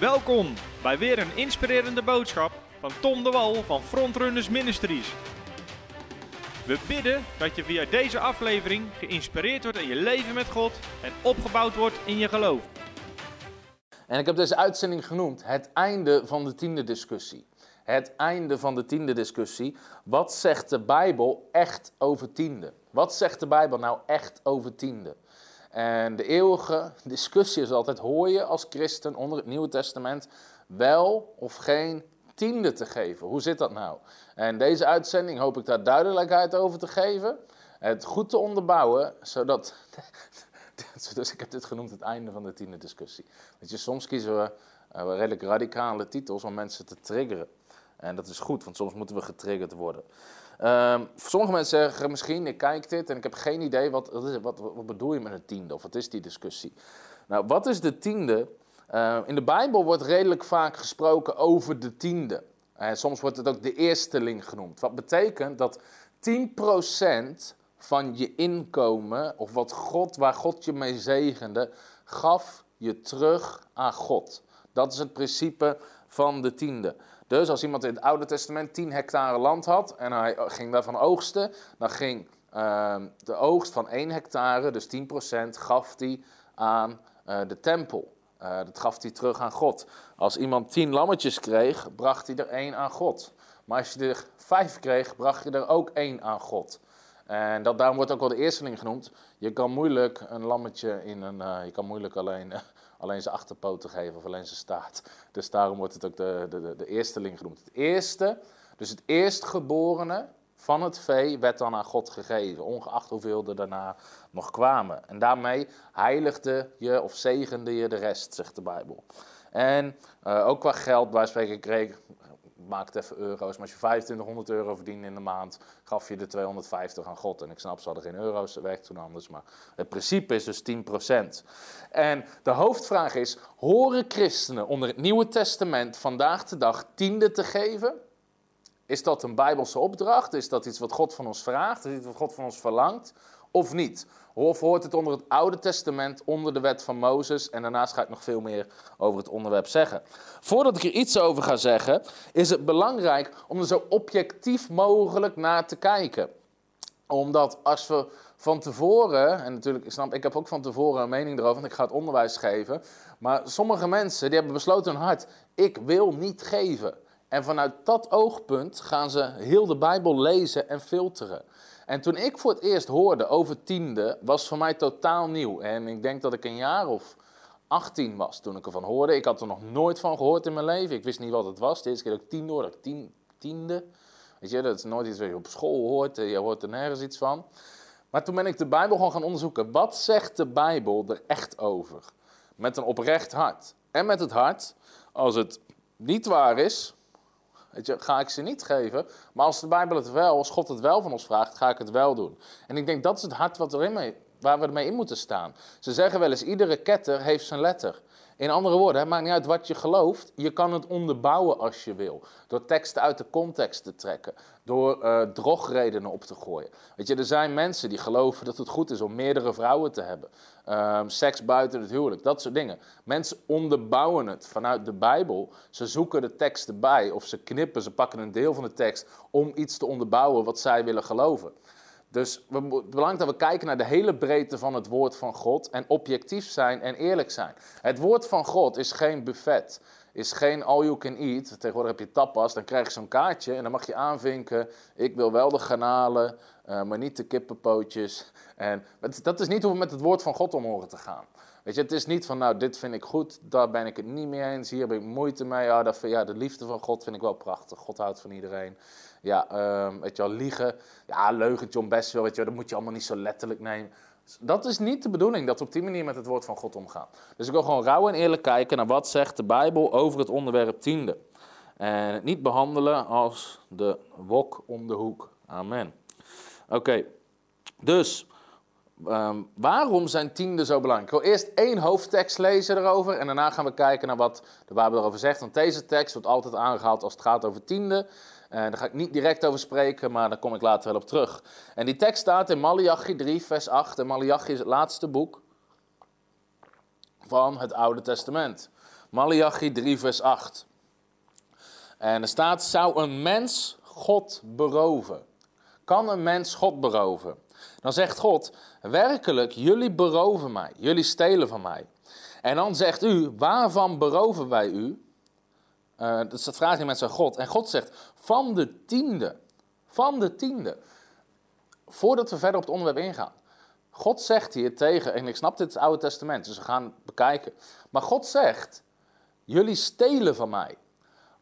Welkom bij weer een inspirerende boodschap van Tom de Wal van Frontrunners Ministries. We bidden dat je via deze aflevering geïnspireerd wordt in je leven met God en opgebouwd wordt in je geloof. En ik heb deze uitzending genoemd het einde van de tiende discussie. Het einde van de tiende discussie. Wat zegt de Bijbel echt over tiende? Wat zegt de Bijbel nou echt over tiende? En de eeuwige discussie is altijd, hoor je als christen onder het Nieuwe Testament wel of geen tiende te geven? Hoe zit dat nou? En deze uitzending hoop ik daar duidelijkheid over te geven. Het goed te onderbouwen, zodat... Dus ik heb dit genoemd het einde van de tiende discussie. Weet je, soms kiezen we uh, redelijk radicale titels om mensen te triggeren. En dat is goed, want soms moeten we getriggerd worden. Um, sommige mensen zeggen misschien, ik kijk dit en ik heb geen idee, wat, wat, bedoel je met een tiende? Of wat is die discussie? Nou, wat is de tiende? Uh, in de Bijbel wordt redelijk vaak gesproken over de tiende. En soms wordt het ook de eersteling genoemd. Wat betekent dat 10% van je inkomen, of wat God, waar God je mee zegende, gaf je terug aan God. Dat is het principe van de tiende. Dus als iemand in het Oude Testament 10 hectare land had en hij ging daarvan oogsten, dan ging uh, de oogst van 1 hectare, dus 10%, gaf hij aan uh, de tempel. Uh, dat gaf hij terug aan God. Als iemand 10 lammetjes kreeg, bracht hij er één aan God. Maar als je er 5 kreeg, bracht je er ook één aan God. En dat, daarom wordt ook wel de eersteling genoemd. Je kan moeilijk een lammetje in een. Uh, je kan moeilijk alleen alleen zijn achterpoten geven of alleen zijn staart. Dus daarom wordt het ook de, de, de eersteling genoemd. Het eerste, dus het eerstgeborene van het vee werd dan aan God gegeven, ongeacht hoeveel er daarna nog kwamen. En daarmee heiligde je of zegende je de rest, zegt de Bijbel. En uh, ook qua geld, waar spreken kreeg, maak het even euro's, maar als je 2500 euro verdiende in de maand, gaf je de 250 aan God. En ik snap, ze hadden geen euro's, werkt toen anders, maar het principe is dus 10%. En de hoofdvraag is, horen christenen onder het Nieuwe Testament vandaag de dag tiende te geven? Is dat een bijbelse opdracht? Is dat iets wat God van ons vraagt? Is dat iets wat God van ons verlangt? Of niet? Of hoort het onder het Oude Testament, onder de wet van Mozes? En daarnaast ga ik nog veel meer over het onderwerp zeggen. Voordat ik er iets over ga zeggen, is het belangrijk om er zo objectief mogelijk naar te kijken. Omdat als we van tevoren, en natuurlijk, ik snap, ik heb ook van tevoren een mening erover, want ik ga het onderwijs geven. Maar sommige mensen die hebben besloten hun hart, ik wil niet geven. En vanuit dat oogpunt gaan ze heel de Bijbel lezen en filteren. En toen ik voor het eerst hoorde over tiende, was voor mij totaal nieuw. En ik denk dat ik een jaar of 18 was toen ik ervan hoorde. Ik had er nog nooit van gehoord in mijn leven. Ik wist niet wat het was. De eerste keer dat ik tiende hoorde, tien, tiende. Weet je, dat is nooit iets wat je op school hoort. Je hoort er nergens iets van. Maar toen ben ik de Bijbel gewoon gaan onderzoeken. Wat zegt de Bijbel er echt over? Met een oprecht hart. En met het hart, als het niet waar is, Ga ik ze niet geven. Maar als de Bijbel het wel, als God het wel van ons vraagt, ga ik het wel doen. En ik denk dat is het hart wat erin mee, waar we ermee in moeten staan. Ze zeggen wel eens, iedere ketter heeft zijn letter. In andere woorden, het maakt niet uit wat je gelooft. Je kan het onderbouwen als je wil. Door teksten uit de context te trekken. Door uh, drogredenen op te gooien. Weet je, er zijn mensen die geloven dat het goed is om meerdere vrouwen te hebben. Um, seks buiten het huwelijk, dat soort dingen. Mensen onderbouwen het vanuit de Bijbel. Ze zoeken de tekst erbij of ze knippen, ze pakken een deel van de tekst om iets te onderbouwen wat zij willen geloven. Dus het is belangrijk dat we kijken naar de hele breedte van het woord van God en objectief zijn en eerlijk zijn. Het woord van God is geen buffet, is geen all you can eat. Tegenwoordig heb je tapas, dan krijg je zo'n kaartje en dan mag je aanvinken, ik wil wel de garnalen, uh, maar niet de kippenpootjes. En dat is niet hoe we met het woord van God om horen te gaan. Weet je, het is niet van, nou, dit vind ik goed, daar ben ik het niet mee eens, hier heb ik moeite mee. Ja, dat, ja, de liefde van God vind ik wel prachtig. God houdt van iedereen. Ja, um, weet je wel, liegen. Ja, leugentje om best wel, weet je wel, dat moet je allemaal niet zo letterlijk nemen. Dat is niet de bedoeling, dat we op die manier met het woord van God omgaan. Dus ik wil gewoon rauw en eerlijk kijken naar wat zegt de Bijbel over het onderwerp tiende. En het niet behandelen als de wok om de hoek. Amen. Oké, dus um, waarom zijn tienden zo belangrijk? Ik wil eerst één hoofdtekst lezen erover en daarna gaan we kijken naar wat de Bijbel erover zegt. Want deze tekst wordt altijd aangehaald als het gaat over tienden. Uh, daar ga ik niet direct over spreken, maar daar kom ik later wel op terug. En die tekst staat in Malachi 3, vers 8. En Malachi is het laatste boek van het Oude Testament. Malachi 3, vers 8. En er staat, zou een mens God beroven? Kan een mens God beroven? Dan zegt God, werkelijk, jullie beroven mij, jullie stelen van mij. En dan zegt u, waarvan beroven wij u? Uh, dus dat vraagt die mensen aan God. En God zegt, van de tiende. Van de tiende. Voordat we verder op het onderwerp ingaan. God zegt hier tegen, en ik snap dit het Oude Testament, dus we gaan bekijken. Maar God zegt, jullie stelen van mij.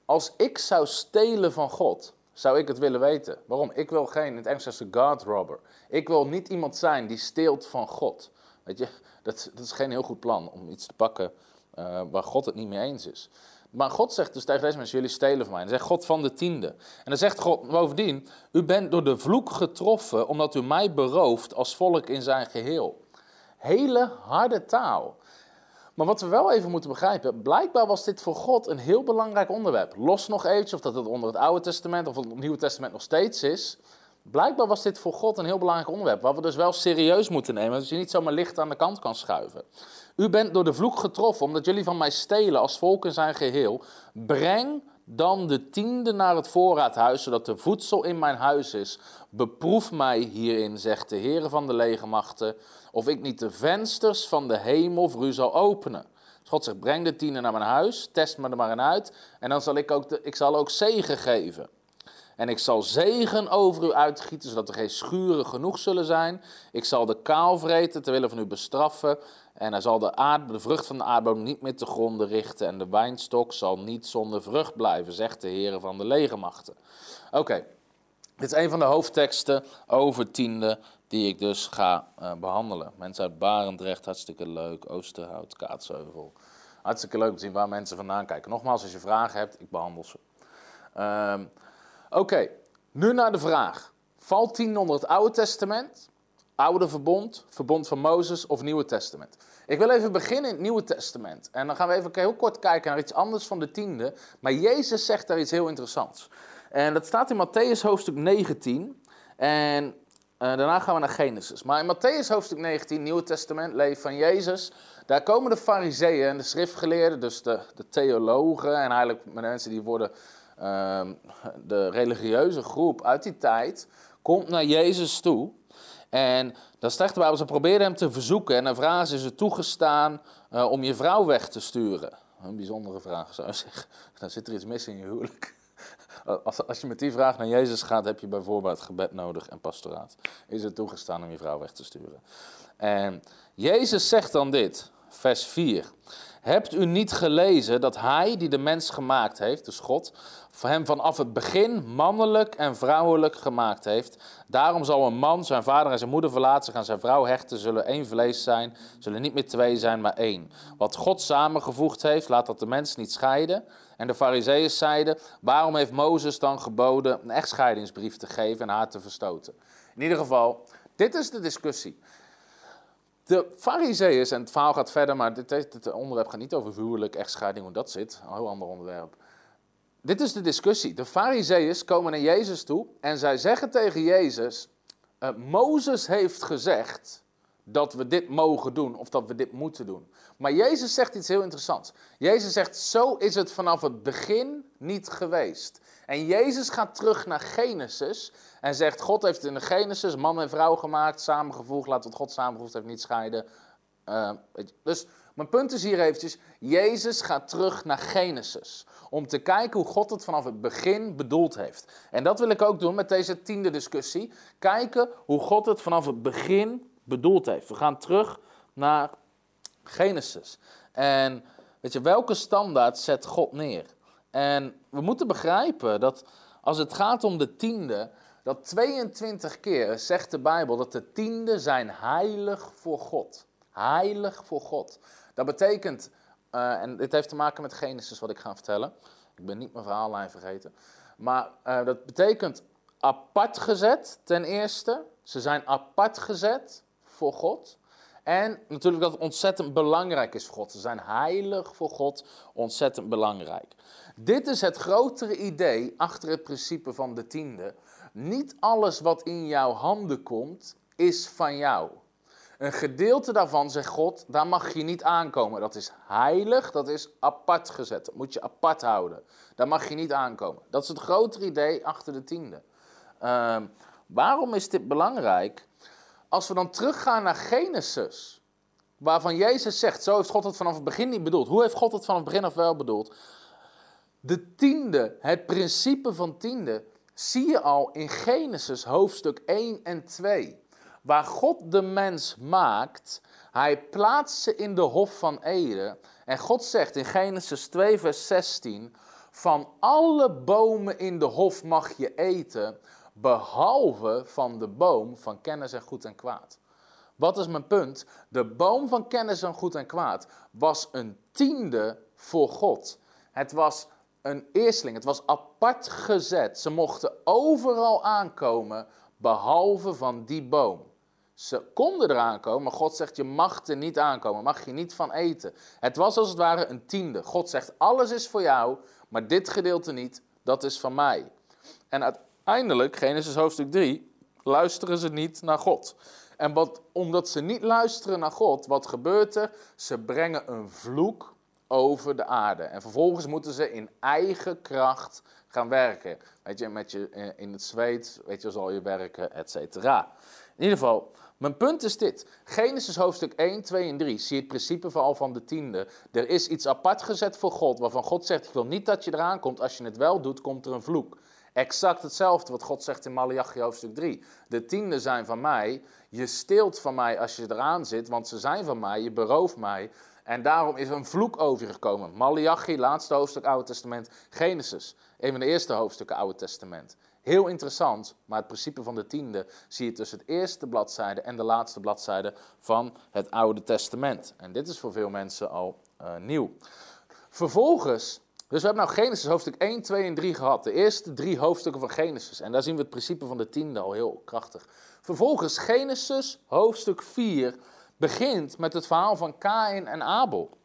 Als ik zou stelen van God, zou ik het willen weten. Waarom? Ik wil geen, in het Engels God robber. Ik wil niet iemand zijn die steelt van God. Weet je, dat, dat is geen heel goed plan om iets te pakken uh, waar God het niet mee eens is. Maar God zegt dus tegen deze mensen, jullie stelen van mij. En dan zegt God van de tiende. En dan zegt God bovendien, u bent door de vloek getroffen omdat u mij berooft als volk in zijn geheel. Hele harde taal. Maar wat we wel even moeten begrijpen, blijkbaar was dit voor God een heel belangrijk onderwerp. Los nog eventjes of dat het onder het Oude Testament of het Nieuwe Testament nog steeds is. Blijkbaar was dit voor God een heel belangrijk onderwerp, waar we dus wel serieus moeten nemen, dat je niet zomaar licht aan de kant kan schuiven. U bent door de vloek getroffen, omdat jullie van mij stelen als volk in zijn geheel. Breng dan de tiende naar het voorraadhuis, zodat er voedsel in mijn huis is. Beproef mij hierin, zegt de Heer van de legermachten, of ik niet de vensters van de hemel voor u zal openen. Dus God zegt, breng de tiende naar mijn huis, test me er maar in uit, en dan zal ik ook, ik zal ook zegen geven. En ik zal zegen over u uitgieten, zodat er geen schuren genoeg zullen zijn. Ik zal de kaal vreten, terwille van u bestraffen. En hij zal de, aard, de vrucht van de aardboom niet meer te gronden richten. En de wijnstok zal niet zonder vrucht blijven, zegt de Heer van de legermachten. Oké, dit is een van de hoofdteksten over tiende die ik dus ga uh, behandelen. Mensen uit Barendrecht, hartstikke leuk. Oosterhout, Kaatsheuvel. Hartstikke leuk om te zien waar mensen vandaan kijken. Nogmaals, als je vragen hebt, ik behandel ze. Uh, Oké, nu naar de vraag. Valt tien onder het Oude Testament, Oude Verbond, Verbond van Mozes of Nieuwe Testament? Ik wil even beginnen in het Nieuwe Testament. En dan gaan we even heel kort kijken naar iets anders van de tiende. Maar Jezus zegt daar iets heel interessants. En dat staat in Matthäus hoofdstuk 19. En uh, daarna gaan we naar Genesis. Maar in Matthäus hoofdstuk 19, Nieuwe Testament, leven van Jezus. Daar komen de fariseeën en de schriftgeleerden, dus de, de theologen en eigenlijk de mensen die worden Ehm, de religieuze groep uit die tijd komt naar Jezus toe. En dan zegt de Bijbel, ze probeerden hem te verzoeken. En vragen ze, is het toegestaan uh, om je vrouw weg te sturen? Een bijzondere vraag zou je zeggen. Dan zit er iets mis in je huwelijk. Als, als je met die vraag naar Jezus gaat, heb je bijvoorbeeld gebed nodig en pastoraat. Is het toegestaan om je vrouw weg te sturen? En Jezus zegt dan dit, vers 4. Hebt u niet gelezen dat hij die de mens gemaakt heeft, dus God, hem vanaf het begin mannelijk en vrouwelijk gemaakt heeft? Daarom zal een man zijn vader en zijn moeder verlaten, zich aan zijn vrouw hechten, zullen één vlees zijn, zullen niet meer twee zijn, maar één. Wat God samengevoegd heeft, laat dat de mens niet scheiden. En de fariseeën zeiden, waarom heeft Mozes dan geboden een echtscheidingsbrief te geven en haar te verstoten? In ieder geval, dit is de discussie. De fariseeërs, en het verhaal gaat verder, maar dit, onderwerp gaat niet over huwelijk, echtscheiding, hoe dat zit. Een heel ander onderwerp. Dit is de discussie. De fariseeërs komen naar Jezus toe en zij zeggen tegen Jezus, uh, Mozes heeft gezegd dat we dit mogen doen of dat we dit moeten doen. Maar Jezus zegt iets heel interessants. Jezus zegt, zo is het vanaf het begin niet geweest. En Jezus gaat terug naar Genesis en zegt: God heeft in de Genesis man en vrouw gemaakt, samengevoegd. Laat wat God samengevoegd heeft niet scheiden. Uh, dus mijn punt is hier eventjes: Jezus gaat terug naar Genesis. Om te kijken hoe God het vanaf het begin bedoeld heeft. En dat wil ik ook doen met deze tiende discussie. Kijken hoe God het vanaf het begin bedoeld heeft. We gaan terug naar Genesis. En weet je, welke standaard zet God neer? En we moeten begrijpen dat als het gaat om de tiende, dat 22 keer zegt de Bijbel dat de tiende zijn heilig voor God. Heilig voor God. Dat betekent, uh, en dit heeft te maken met Genesis wat ik ga vertellen. Ik ben niet mijn verhaallijn vergeten. Maar uh, dat betekent apart gezet ten eerste. Ze zijn apart gezet voor God. En natuurlijk dat het ontzettend belangrijk is voor God. Ze zijn heilig voor God, ontzettend belangrijk. Dit is het grotere idee achter het principe van de tiende. Niet alles wat in jouw handen komt, is van jou. Een gedeelte daarvan zegt God, daar mag je niet aankomen. Dat is heilig, dat is apart gezet. Dat moet je apart houden. Daar mag je niet aankomen. Dat is het grotere idee achter de tiende. Ehm, waarom is dit belangrijk? Als we dan teruggaan naar Genesis, waarvan Jezus zegt, zo heeft God het vanaf het begin niet bedoeld. Hoe heeft God het vanaf het begin af wel bedoeld? De tiende, het principe van tiende, zie je al in Genesis hoofdstuk 1 en 2. Waar God de mens maakt, hij plaatst ze in de hof van Eden. En God zegt in Genesis 2, vers 16: Van alle bomen in de hof mag je eten, behalve van de boom van kennis en goed en kwaad. Wat is mijn punt? De boom van kennis en goed en kwaad was een tiende voor God. Het was een eersteling, het was apart gezet. Ze mochten overal aankomen, behalve van die boom. Ze konden eraan komen, maar God zegt: Je mag er niet aankomen, mag je niet van eten. Het was als het ware een tiende. God zegt: Alles is voor jou, maar dit gedeelte niet, dat is van mij. En uiteindelijk, Genesis hoofdstuk 3, luisteren ze niet naar God. En omdat ze niet luisteren naar God, wat gebeurt er? Ze brengen een vloek over de aarde. En vervolgens moeten ze in eigen kracht gaan werken. Weet je, met je eh, in het zweet, weet je, zal je werken, et cetera. In ieder geval, mijn punt is dit. Genesis hoofdstuk 1, 2 en 3 zie het principe vooral van de tiende. Er is iets apart gezet voor God, waarvan God zegt, ik wil niet dat je eraan komt. Als je het wel doet, komt er een vloek. Exact hetzelfde wat God zegt in Malachi hoofdstuk 3. De tiende zijn van mij. Je steelt van mij als je eraan zit, want ze zijn van mij. Je berooft mij. En daarom is een vloek over je gekomen. Malachi, laatste hoofdstuk Oude Testament. Genesis, een van de eerste hoofdstukken Oude Testament. Heel interessant, maar het principe van de tiende zie je tussen het eerste bladzijde en de laatste bladzijde van het Oude Testament. En dit is voor veel mensen al uh, nieuw. Vervolgens, dus we hebben nou Genesis hoofdstuk 1, 2 en 3 gehad. De eerste drie hoofdstukken van Genesis. En daar zien we het principe van de tiende al heel krachtig. Vervolgens Genesis hoofdstuk 4 begint met het verhaal van Kain en Abel.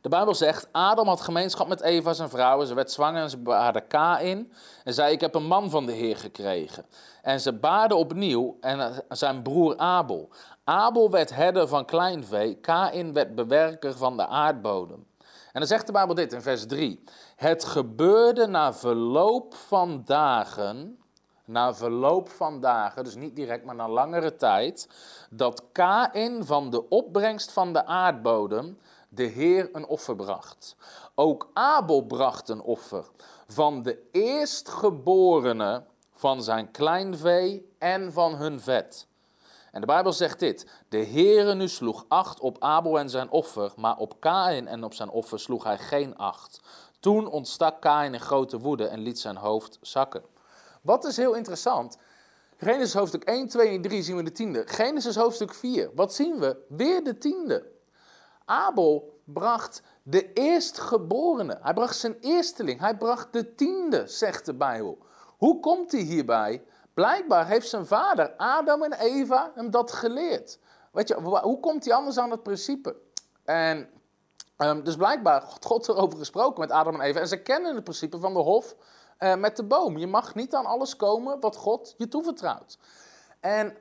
De Bijbel zegt, Adam had gemeenschap met Eva, zijn vrouw, en ze werd zwanger en ze baarde Kain. En zei, ik heb een man van de Heer gekregen. En ze baarde opnieuw en zijn broer Abel. Abel werd herder van kleinvee, Kain werd bewerker van de aardbodem. En dan zegt de Bijbel dit in vers 3. Het gebeurde na verloop van dagen na verloop van dagen, dus niet direct, maar na langere tijd, dat Kain van de opbrengst van de aardbodem de Heer een offer bracht. Ook Abel bracht een offer van de eerstgeborene van zijn kleinvee en van hun vet. En de Bijbel zegt dit: De Heere nu sloeg acht op Abel en zijn offer, maar op Kain en op zijn offer sloeg hij geen acht. Toen ontstak Kain in grote woede en liet zijn hoofd zakken. Wat is heel interessant? Genesis hoofdstuk 1, 2 en 3 zien we de tiende. Genesis hoofdstuk 4, wat zien we? Weer de tiende. Abel bracht de eerstgeborene. Hij bracht zijn eersteling. Hij bracht de tiende, zegt de Bijbel. Hoe komt hij hierbij? Blijkbaar heeft zijn vader, Adam en Eva, hem dat geleerd. Weet je, hoe komt hij anders aan het principe? En um, dus blijkbaar had God erover gesproken met Adam en Eva. En ze kennen het principe van de hof uh, met de boom. Je mag niet aan alles komen wat God je toevertrouwt. En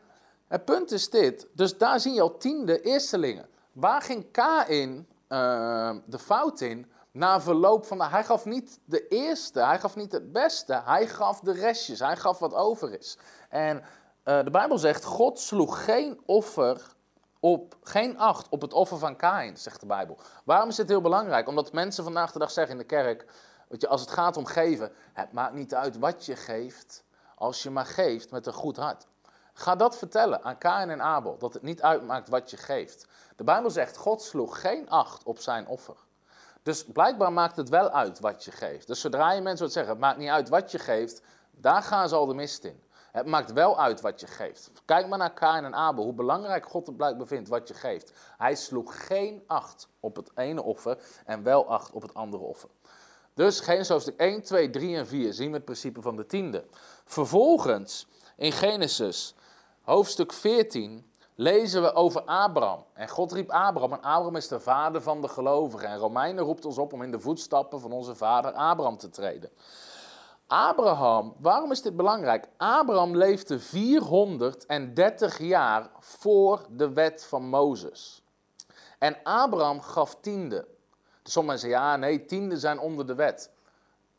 het punt is dit. Dus daar zie je al tiende eerstelingen. Waar ging Kain uh, de fout in? Na verloop van de. Hij gaf niet de eerste, hij gaf niet het beste, hij gaf de restjes, hij gaf wat over is. En uh, de Bijbel zegt: God sloeg geen offer op, geen acht op het offer van Kain, zegt de Bijbel. Waarom is dit heel belangrijk? Omdat mensen vandaag de dag zeggen in de kerk: Weet je, als het gaat om geven, het maakt niet uit wat je geeft, als je maar geeft met een goed hart. Ga dat vertellen aan Kain en Abel, dat het niet uitmaakt wat je geeft. De Bijbel zegt, God sloeg geen acht op zijn offer. Dus blijkbaar maakt het wel uit wat je geeft. Dus zodra je mensen wat zeggen, het maakt niet uit wat je geeft, daar gaan ze al de mist in. Het maakt wel uit wat je geeft. Kijk maar naar Kain en Abel, hoe belangrijk God het blijkbaar vindt wat je geeft. Hij sloeg geen acht op het ene offer en wel acht op het andere offer. Dus Genesis hoofdstuk 1, 2, 3 en 4 zien we het principe van de tiende. Vervolgens in Genesis hoofdstuk 14 lezen we over Abraham. En God riep Abraham en Abraham is de vader van de gelovigen. En Romeinen roept ons op om in de voetstappen van onze vader Abraham te treden. Abraham, waarom is dit belangrijk? Abraham leefde 430 jaar voor de wet van Mozes. En Abraham gaf tiende. Sommigen zeggen, ja, nee, tiende zijn onder de wet.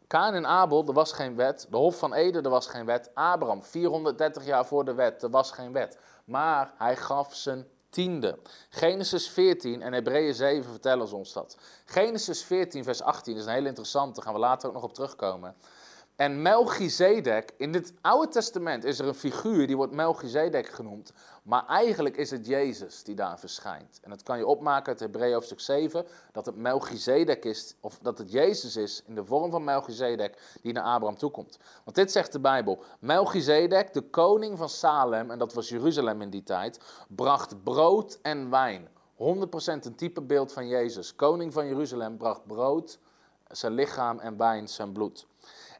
Kaan en Abel, er was geen wet. De Hof van Eden, er was geen wet. Abraham, 430 jaar voor de wet, er was geen wet. Maar hij gaf zijn tiende. Genesis 14 en Hebreeën 7 vertellen ons dat. Genesis 14, vers 18 is een heel interessante, daar gaan we later ook nog op terugkomen. En Melchizedek, in het Oude Testament is er een figuur die wordt Melchizedek genoemd. Maar eigenlijk is het Jezus die daar verschijnt. En dat kan je opmaken uit Hebreeën hoofdstuk 7, dat het Melchizedek is, of dat het Jezus is in de vorm van Melchizedek die naar Abraham toekomt. Want dit zegt de Bijbel. Melchizedek, de koning van Salem, en dat was Jeruzalem in die tijd, bracht brood en wijn. 100% een typebeeld van Jezus. Koning van Jeruzalem bracht brood, zijn lichaam en wijn, zijn bloed.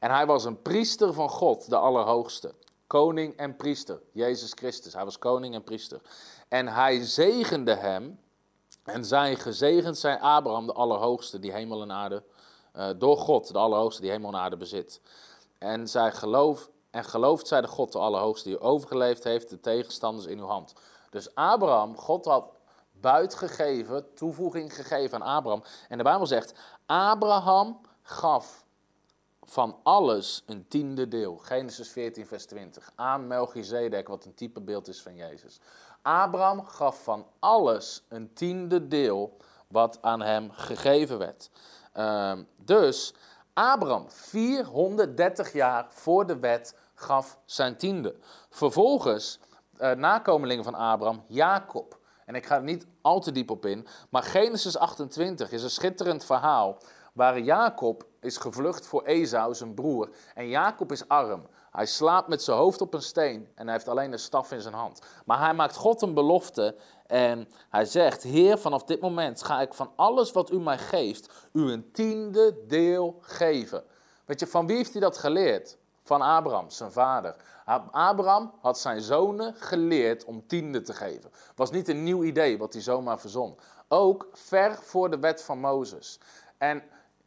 En hij was een priester van God, de Allerhoogste. Koning en priester, Jezus Christus. Hij was koning en priester. En hij zegende hem. En zij gezegend zijn Abraham, de Allerhoogste, die hemel en aarde. Uh, door God, de Allerhoogste, die hemel en aarde bezit. En zij geloof, en gelooft zij de God, de Allerhoogste, die overgeleefd heeft, de tegenstanders in uw hand. Dus Abraham, God had buitgegeven, toevoeging gegeven aan Abraham. En de Bijbel zegt, Abraham gaf van alles een tiende deel. Genesis 14, vers 20. Aan Melchizedek, wat een typebeeld is van Jezus. Abraham gaf van alles een tiende deel wat aan hem gegeven werd. Uh, dus Abraham, 430 jaar voor de wet, gaf zijn tiende. Vervolgens, uh, nakomelingen van Abraham, Jacob. En ik ga er niet al te diep op in, maar Genesis 28 is een schitterend verhaal waar Jacob is gevlucht voor Esau, zijn broer. En Jacob is arm. Hij slaapt met zijn hoofd op een steen en hij heeft alleen een staf in zijn hand. Maar hij maakt God een belofte en hij zegt: Heer, vanaf dit moment ga ik van alles wat u mij geeft, u een tiende deel geven. Weet je, van wie heeft hij dat geleerd? Van Abraham, zijn vader. Abraham had zijn zonen geleerd om tiende te geven. Was niet een nieuw idee wat hij zomaar verzon. Ook ver voor de wet van Mozes. En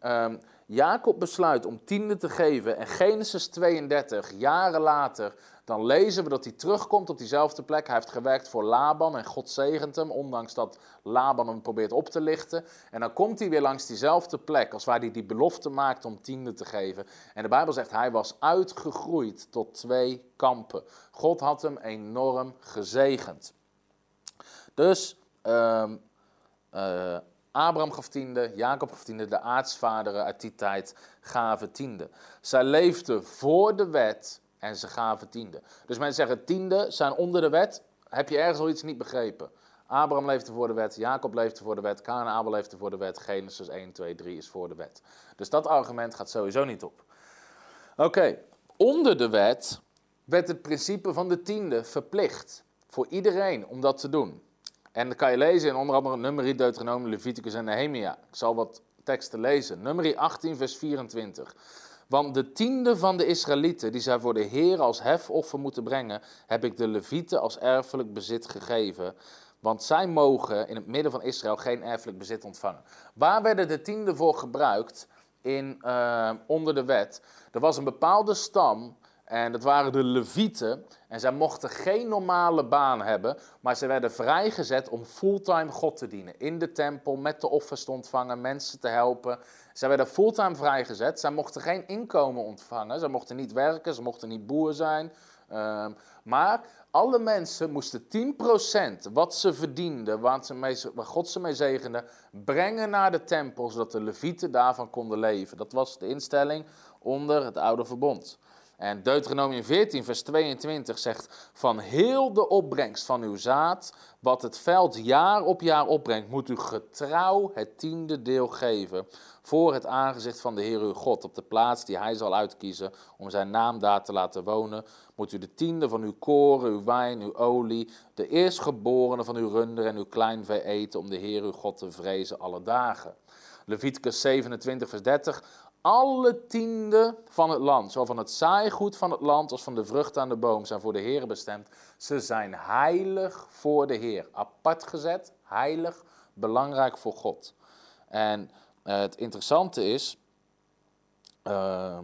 um, Jacob besluit om tiende te geven en Genesis 32, jaren later, dan lezen we dat hij terugkomt op diezelfde plek. Hij heeft gewerkt voor Laban en God zegent hem, ondanks dat Laban hem probeert op te lichten. En dan komt hij weer langs diezelfde plek als waar hij die belofte maakt om tiende te geven. En de Bijbel zegt, hij was uitgegroeid tot twee kampen. God had hem enorm gezegend. Dus... Um, uh, Abraham gaf tiende, Jacob gaf tiende, de aartsvaderen uit die tijd gaven tiende. Zij leefden voor de wet en ze gaven tiende. Dus mensen zeggen tiende zijn onder de wet. Heb je ergens al iets niet begrepen? Abraham leefde voor de wet, Jacob leefde voor de wet, Kaan en Abel leefden voor de wet, Genesis 1, 2, 3 is voor de wet. Dus dat argument gaat sowieso niet op. Oké, onder de wet werd het principe van de tiende verplicht voor iedereen om dat te doen. En dat kan je lezen in onder andere Numeri, Deuteronomie, Leviticus en Nehemia. Ik zal wat teksten lezen. Numeri 18, vers 24. Want de tiende van de Israëlieten, die zij voor de Heer als hefoffer moeten brengen, heb ik de Levieten als erfelijk bezit gegeven. Want zij mogen in het midden van Israël geen erfelijk bezit ontvangen. Waar werden de tiende voor gebruikt in, uh, onder de wet? Er was een bepaalde stam en dat waren de Levieten. En zij mochten geen normale baan hebben, maar ze werden vrijgezet om fulltime God te dienen. In de tempel, met de offers te ontvangen, mensen te helpen. Zij werden fulltime vrijgezet. Zij mochten geen inkomen ontvangen. Ze mochten niet werken, ze mochten niet boer zijn. Ehm, maar alle mensen moesten 10% wat ze verdienden, waar, ze God ze mee zegende, brengen naar de tempel, zodat de levieten daarvan konden leven. Dat was de instelling onder het oude verbond. En Deuteronomium 14, vers 22 zegt: Van heel de opbrengst van uw zaad, wat het veld jaar op jaar opbrengt, moet u getrouw het tiende deel geven. Voor het aangezicht van de Heer uw God, op de plaats die hij zal uitkiezen om zijn naam daar te laten wonen, moet u de tiende van uw koren, uw wijn, uw olie, de eerstgeborene van uw runder en uw kleinvee eten, om de Heer uw God te vrezen alle dagen. Leviticus 27, vers 30 alle tienden van het land, zowel van het zaaigoed van het land als van de vrucht aan de boom, zijn voor de Heer bestemd. Ze zijn heilig voor de Heer. Apart gezet, heilig, belangrijk voor God. En uh, het interessante is, uh,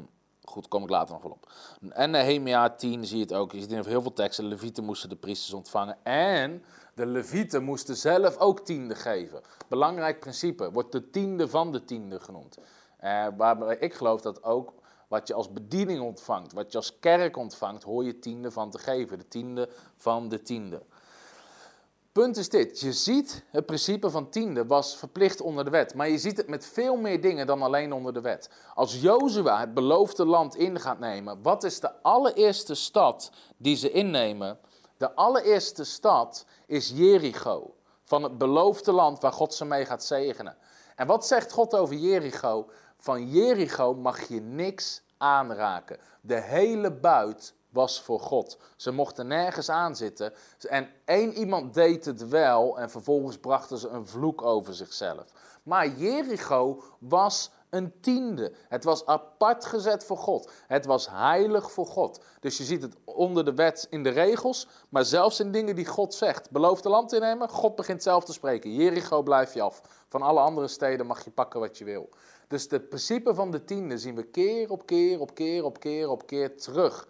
Goed, kom ik later nog wel op. En Nehemia 10 zie je het ook. Je ziet in heel veel teksten, de levieten moesten de priesters ontvangen. En de levieten moesten zelf ook tiende geven. Belangrijk principe, wordt de tiende van de tiende genoemd. Uh, waarbij ik geloof dat ook wat je als bediening ontvangt, wat je als kerk ontvangt, hoor je tiende van te geven. De tiende van de tiende. Punt is dit, je ziet het principe van tiende was verplicht onder de wet, maar je ziet het met veel meer dingen dan alleen onder de wet. Als Jozua het beloofde land in gaat nemen, wat is de allereerste stad die ze innemen? De allereerste stad is Jericho, van het beloofde land waar God ze mee gaat zegenen. En wat zegt God over Jericho? Van Jericho mag je niks aanraken. De hele buit was voor God. Ze mochten nergens aan zitten. En één iemand deed het wel en vervolgens brachten ze een vloek over zichzelf. Maar Jericho was een tiende. Het was apart gezet voor God. Het was heilig voor God. Dus je ziet het onder de wet in de regels, maar zelfs in dingen die God zegt. Beloof de land innemen, God begint zelf te spreken. Jericho blijf je af. Van alle andere steden mag je pakken wat je wil. Dus het principe van de tiende zien we keer op keer op keer op keer op keer terug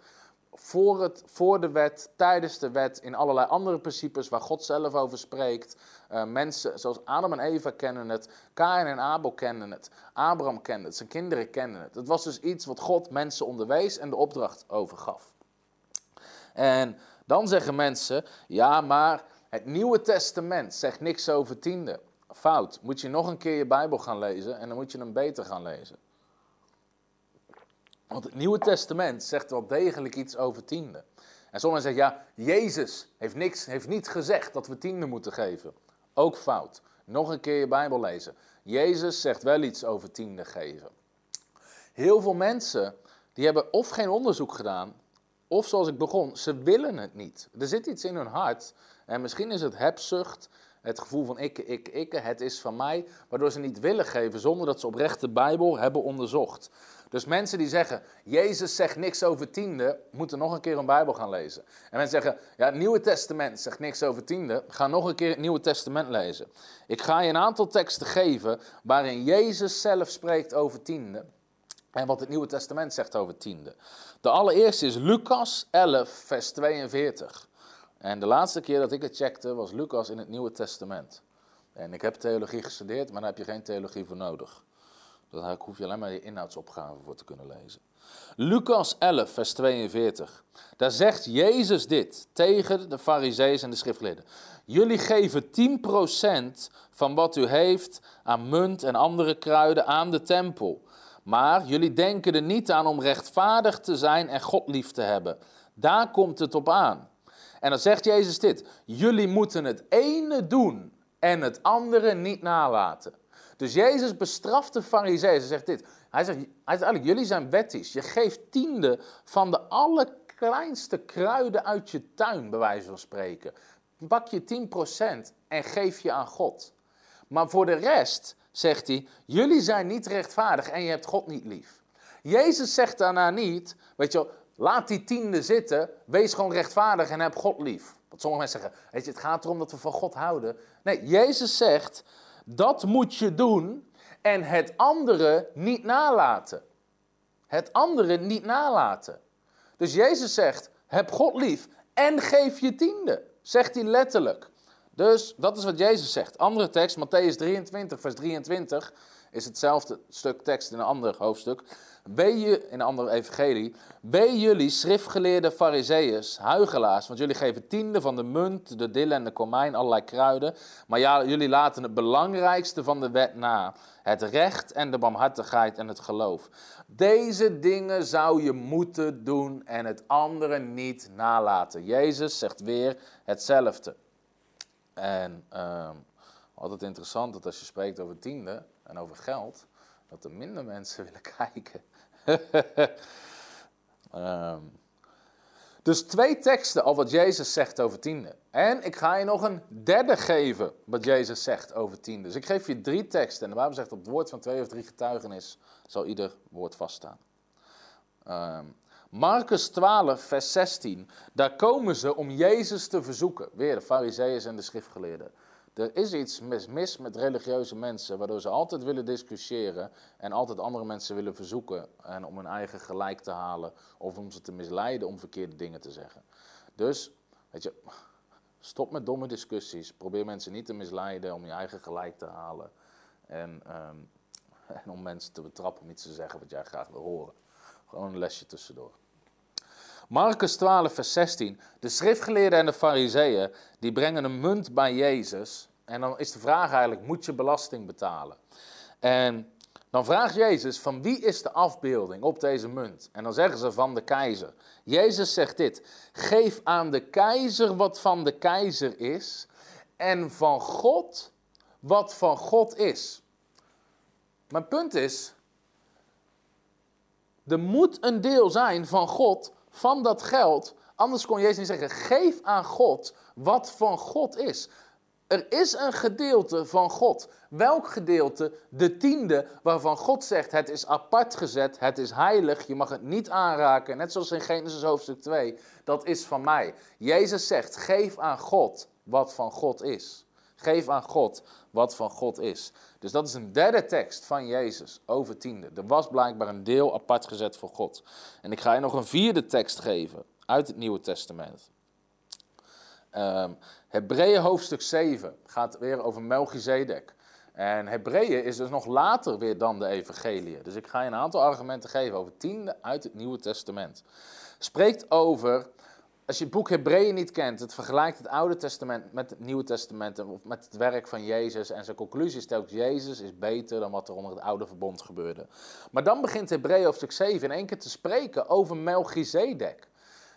voor, het, voor de wet, tijdens de wet, in allerlei andere principes waar God zelf over spreekt. Uh, mensen zoals Adam en Eva kennen het, Kain en Abel kennen het, Abraham kende het, zijn kinderen kennen het. Het was dus iets wat God mensen onderwees en de opdracht overgaf. En dan zeggen mensen, ja maar het Nieuwe Testament zegt niks over tiende. Fout, moet je nog een keer je Bijbel gaan lezen en dan moet je hem beter gaan lezen. Want het Nieuwe Testament zegt wel degelijk iets over tiende. En sommigen zeggen, ja, Jezus heeft, niks, heeft niet gezegd dat we tiende moeten geven. Ook fout. Nog een keer je Bijbel lezen. Jezus zegt wel iets over tiende geven. Heel veel mensen, die hebben of geen onderzoek gedaan, of zoals ik begon, ze willen het niet. Er zit iets in hun hart. En misschien is het hebzucht, het gevoel van ik, ik, ik, het is van mij, waardoor ze niet willen geven zonder dat ze oprecht de Bijbel hebben onderzocht. Dus mensen die zeggen, Jezus zegt niks over tiende, moeten nog een keer een Bijbel gaan lezen. En mensen zeggen, ja, het Nieuwe Testament zegt niks over tiende, ga nog een keer het Nieuwe Testament lezen. Ik ga je een aantal teksten geven waarin Jezus zelf spreekt over tiende. En wat het Nieuwe Testament zegt over tiende. De allereerste is Lucas 11, vers 42. En de laatste keer dat ik het checkte was Lucas in het Nieuwe Testament. En ik heb theologie gestudeerd, maar daar heb je geen theologie voor nodig. Daar hoef je alleen maar je inhoudsopgave voor te kunnen lezen. Lucas 11, vers 42. Daar zegt Jezus dit tegen de fariseeën en de schriftgeleerden. Jullie geven 10% van wat u heeft aan munt en andere kruiden aan de tempel. Maar jullie denken er niet aan om rechtvaardig te zijn en God lief te hebben. Daar komt het op aan. En dan zegt Jezus dit: Jullie moeten het ene doen en het andere niet nalaten. Dus Jezus bestraft de fariseeën. Hij zegt dit. Hij zegt, hij eigenlijk, jullie zijn wettisch. Je geeft tiende van de allerkleinste kruiden uit je tuin, bij wijze van spreken. Pak je 10% en geef je aan God. Maar voor de rest zegt hij, jullie zijn niet rechtvaardig en je hebt God niet lief. Jezus zegt daarna niet, weet je laat die tiende zitten, wees gewoon rechtvaardig en heb God lief. Want sommige mensen zeggen, weet je, het gaat erom dat we van God houden. Nee, Jezus zegt, dat moet je doen en het andere niet nalaten. Het andere niet nalaten. Dus Jezus zegt, heb God lief en geef je tiende. Zegt hij letterlijk. Dus dat is wat Jezus zegt. Andere tekst, Matthäus 23, vers 23, is hetzelfde stuk tekst in een ander hoofdstuk. Wee je, in een andere evangelie, wee jullie schriftgeleerde fariseeërs, huigelaars, want jullie geven tiende van de munt, de dille en de komijn, allerlei kruiden. Maar ja, jullie laten het belangrijkste van de wet na, het recht en de barmhartigheid en het geloof. Deze dingen zou je moeten doen en het andere niet nalaten. Jezus zegt weer hetzelfde. En uh, altijd interessant dat als je spreekt over tiende en over geld, dat er minder mensen willen kijken. Um, dus twee teksten al wat Jezus zegt over tiende. En ik ga je nog een derde geven wat Jezus zegt over tiende. Dus ik geef je drie teksten. En de Bijbel zegt op het woord van twee of drie getuigenis zal ieder woord vaststaan. Um, Marcus 12, vers 16. Daar komen ze om Jezus te verzoeken. Weer de fariseeën en de schriftgeleerden. Er is iets mis, met religieuze mensen, waardoor ze altijd willen discussiëren en altijd andere mensen willen verzoeken en om hun eigen gelijk te halen of om ze te misleiden om verkeerde dingen te zeggen. Dus, weet je, stop met domme discussies. Probeer mensen niet te misleiden om je eigen gelijk te halen en, ehm, en om mensen te betrappen om iets te zeggen wat jij graag wil horen. Gewoon een lesje tussendoor. Marcus 12, vers 16. De schriftgeleerden en de fariseeën, die brengen een munt bij Jezus. En dan is de vraag eigenlijk, moet je belasting betalen? En dan vraagt Jezus, van wie is de afbeelding op deze munt? En dan zeggen ze, van de keizer. Jezus zegt dit, geef aan de keizer wat van de keizer is, en van God wat van God is. Mijn punt is, er moet een deel zijn van God van dat geld. Anders kon Jezus niet zeggen: geef aan God wat van God is. Er is een gedeelte van God. Welk gedeelte? De tiende, waarvan God zegt: het is apart gezet, het is heilig, je mag het niet aanraken. Net zoals in Genesis hoofdstuk 2, dat is van mij. Jezus zegt: geef aan God wat van God is. Geef aan God wat van God is. Dus dat is een derde tekst van Jezus over tiende. Er was blijkbaar een deel apart gezet voor God. En ik ga je nog een vierde tekst geven uit het Nieuwe Testament. Um, Hebreeën hoofdstuk 7 gaat weer over Melchizedek. En Hebreeën is dus nog later weer dan de evangelie. Dus ik ga je een aantal argumenten geven over tiende uit het Nieuwe Testament. Spreekt over als je het boek Hebreeën niet kent, het vergelijkt het Oude Testament met het Nieuwe Testament of met het werk van Jezus en zijn conclusie stelt, Jezus is beter dan wat er onder het Oude Verbond gebeurde. Maar dan begint Hebreeën hoofdstuk 7 in één keer te spreken over Melchizedek.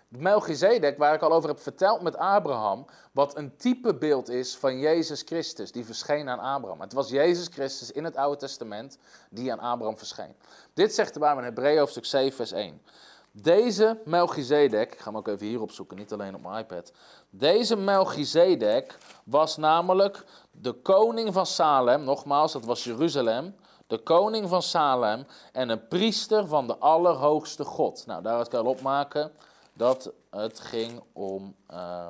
Melchizedek, waar ik al over heb verteld met Abraham, wat een typebeeld is van Jezus Christus, die verscheen aan Abraham. Het was Jezus Christus in het Oude Testament die aan Abraham verscheen. Dit zegt de Bijbel in Hebreeën hoofdstuk 7 vers 1. Deze Melchizedek, ik ga hem ook even hier opzoeken, niet alleen op mijn iPad. Deze Melchizedek was namelijk de koning van Salem, nogmaals, dat was Jeruzalem. De koning van Salem en een priester van de Allerhoogste God. Nou, daaruit kan je opmaken dat het ging om. Uh,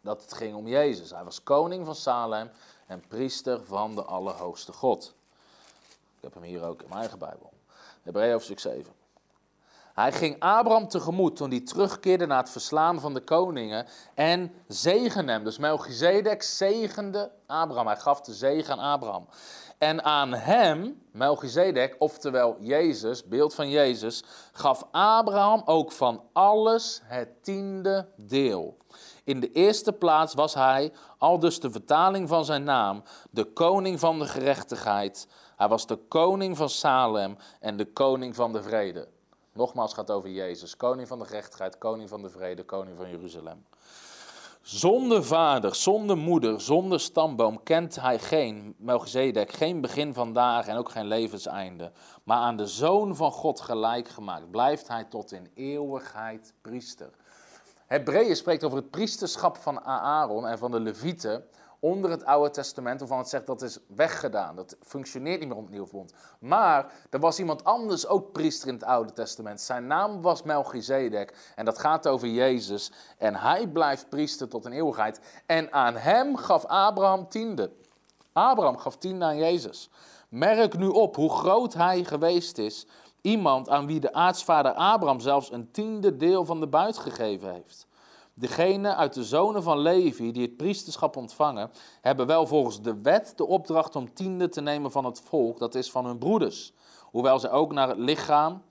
dat het ging om Jezus. Hij was koning van Salem en priester van de Allerhoogste God heb hem hier ook in mijn eigen Bijbel. Hebreeën hoofdstuk 7. Hij ging Abraham tegemoet toen hij terugkeerde na het verslaan van de koningen en zegende hem. Dus Melchizedek zegende Abraham. Hij gaf de zegen aan Abraham. En aan hem, Melchizedek, oftewel Jezus, beeld van Jezus, gaf Abraham ook van alles het tiende deel. In de eerste plaats was hij, al dus de vertaling van zijn naam, de koning van de gerechtigheid hij was de koning van Salem en de koning van de vrede. Nogmaals gaat over Jezus, koning van de gerechtigheid, koning van de vrede, koning van Jeruzalem. Zonder vader, zonder moeder, zonder stamboom kent hij geen, Melchizedek, geen begin van dagen en ook geen levenseinde. Maar aan de zoon van God gelijk gemaakt, blijft hij tot in eeuwigheid priester. Hebreeën spreekt over het priesterschap van Aaron en van de Levieten onder het Oude Testament, waarvan het zegt dat is weggedaan. Dat functioneert niet meer onder het Nieuwe Verbond. Maar er was iemand anders ook priester in het Oude Testament. Zijn naam was Melchizedek en dat gaat over Jezus. En hij blijft priester tot een eeuwigheid. En aan hem gaf Abraham tiende. Abraham gaf tiende aan Jezus. Merk nu op hoe groot hij geweest is. Iemand aan wie de aartsvader Abraham zelfs een tiende deel van de buit gegeven heeft. Degene uit de zonen van Levi die het priesterschap ontvangen, hebben wel volgens de wet de opdracht om tiende te nemen van het volk, dat is van hun broeders. Hoewel ze ook naar het lichaam,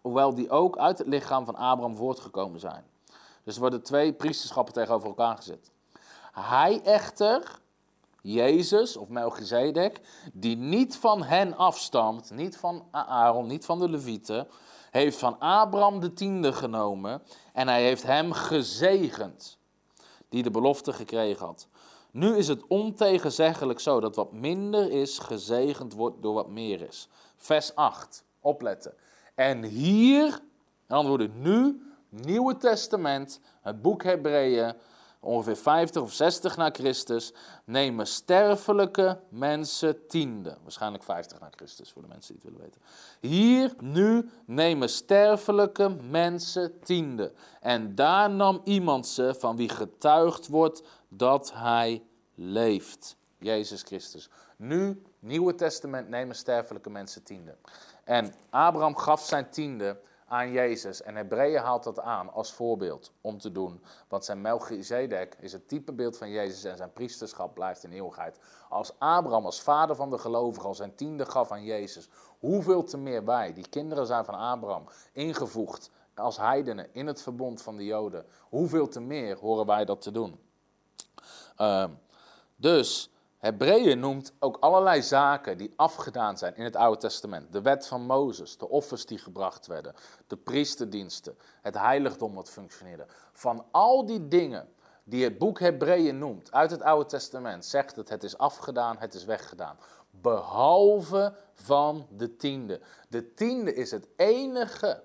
hoewel die ook uit het lichaam van Abraham voortgekomen zijn. Dus er worden twee priesterschappen tegenover elkaar gezet. Hij echter, Jezus of Melchizedek, die niet van hen afstamt, niet van Aaron, niet van de Levieten, heeft van Abraham de tiende genomen en hij heeft hem gezegend, die de belofte gekregen had. Nu is het ontegenzeggelijk zo dat wat minder is, gezegend wordt door wat meer is. Vers 8, opletten. En hier, en antwoorden nu, Nieuwe Testament, het boek Hebreeën, ongeveer 50 of 60 na Christus, nemen sterfelijke mensen tiende. Waarschijnlijk 50 na Christus, voor de mensen die het willen weten. Hier, nu, nemen sterfelijke mensen tiende. En daar nam iemand ze van wie getuigd wordt dat hij leeft. Jezus Christus. Nu, Nieuwe Testament, nemen sterfelijke mensen tiende. En Abraham gaf zijn tiende aan Jezus. En Hebreeën haalt dat aan als voorbeeld om te doen. Want zijn Melchizedek is het typebeeld van Jezus en zijn priesterschap blijft in eeuwigheid. Als Abraham als vader van de gelovigen al zijn tiende gaf aan Jezus, hoeveel te meer wij, die kinderen zijn van Abraham, ingevoegd als heidenen in het verbond van de Joden, hoeveel te meer horen wij dat te doen. Uh, dus Hebreeën noemt ook allerlei zaken die afgedaan zijn in het Oude Testament. De wet van Mozes, de offers die gebracht werden, de priesterdiensten, het heiligdom wat functioneerde. Van al die dingen die het boek Hebreeën noemt uit het Oude Testament, zegt het het is afgedaan, het is weggedaan. Behalve van de tiende. De tiende is het enige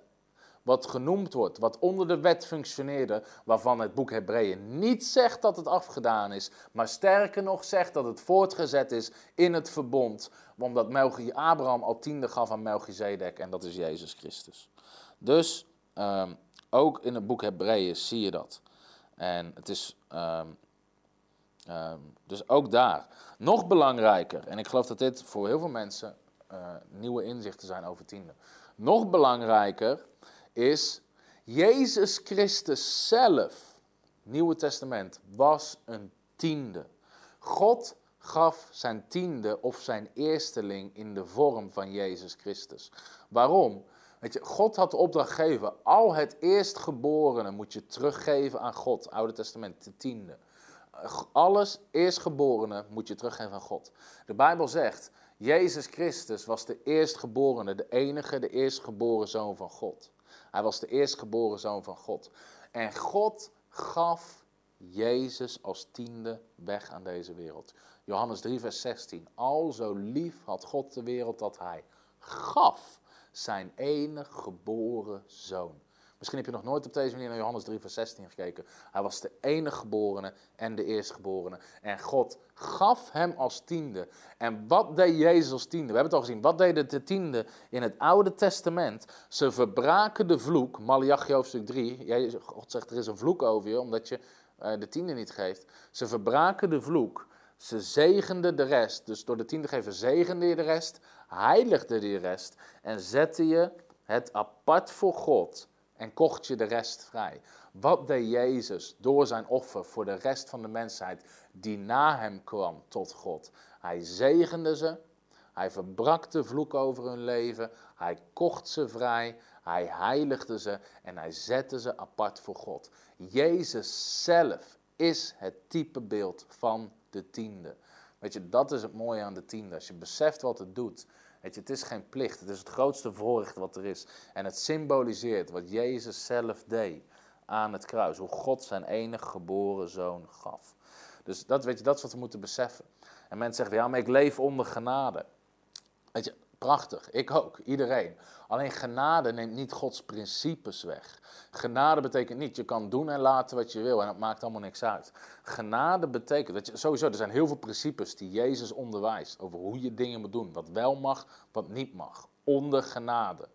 wat genoemd wordt, wat onder de wet functioneerde, waarvan het boek Hebreeën niet zegt dat het afgedaan is, maar sterker nog zegt dat het voortgezet is in het verbond, omdat Melchi Abraham al tiende gaf aan Melchizedek en dat is Jezus Christus. Dus um, ook in het boek Hebreeën zie je dat. En het is um, um, dus ook daar. Nog belangrijker, en ik geloof dat dit voor heel veel mensen uh, nieuwe inzichten zijn over tiende. Nog belangrijker is Jezus Christus zelf, Nieuwe Testament, was een tiende. God gaf zijn tiende of zijn eersteling in de vorm van Jezus Christus. Waarom? Weet je, God had de opdracht gegeven, al het eerstgeborene moet je teruggeven aan God, Oude Testament, de tiende. Alles eerstgeborene moet je teruggeven aan God. De Bijbel zegt, Jezus Christus was de eerstgeborene, de enige, de eerstgeboren zoon van God. Hij was de eerstgeboren zoon van God. En God gaf Jezus als tiende weg aan deze wereld. Johannes 3, vers 16. Al zo lief had God de wereld dat hij gaf zijn enige geboren zoon. Misschien heb je nog nooit op deze manier naar Johannes 3, vers 16 gekeken. Hij was de enige geborene en de eerstgeborene. En God gaf hem als tiende. En wat deed Jezus als tiende? We hebben het al gezien. Wat deden de tiende in het Oude Testament? Ze verbraken de vloek. Malachi hoofdstuk 3. God zegt er is een vloek over je, omdat je uh, de tiende niet geeft. Ze verbraken de vloek. Ze zegenden de rest. Dus door de tiende geven zegende je de rest. Heiligde de rest. En zette je het apart voor God en kocht je de rest vrij. Wat deed Jezus door zijn offer voor de rest van de mensheid die na hem kwam tot God? Hij zegende ze, hij verbrak de vloek over hun leven, hij kocht ze vrij, hij heiligde ze en hij zette ze apart voor God. Jezus zelf is het typebeeld van de tiende. Weet je, dat is het mooie aan de tiende. Als je beseft wat het doet, Weet je, het is geen plicht, het is het grootste voorrecht wat er is. En het symboliseert wat Jezus zelf deed aan het kruis. Hoe God zijn enige geboren zoon gaf. Dus dat, weet je, dat is wat we moeten beseffen. En mensen zeggen, ja, maar ik leef onder genade. Weet je, prachtig, ik ook, iedereen. Alleen genade neemt niet Gods principes weg. Genade betekent niet, je kan doen en laten wat je wil en het maakt allemaal niks uit. Genade betekent, dat je, sowieso, er zijn heel veel principes die Jezus onderwijst over hoe je dingen moet doen. Wat wel mag, wat niet mag. Onder genade.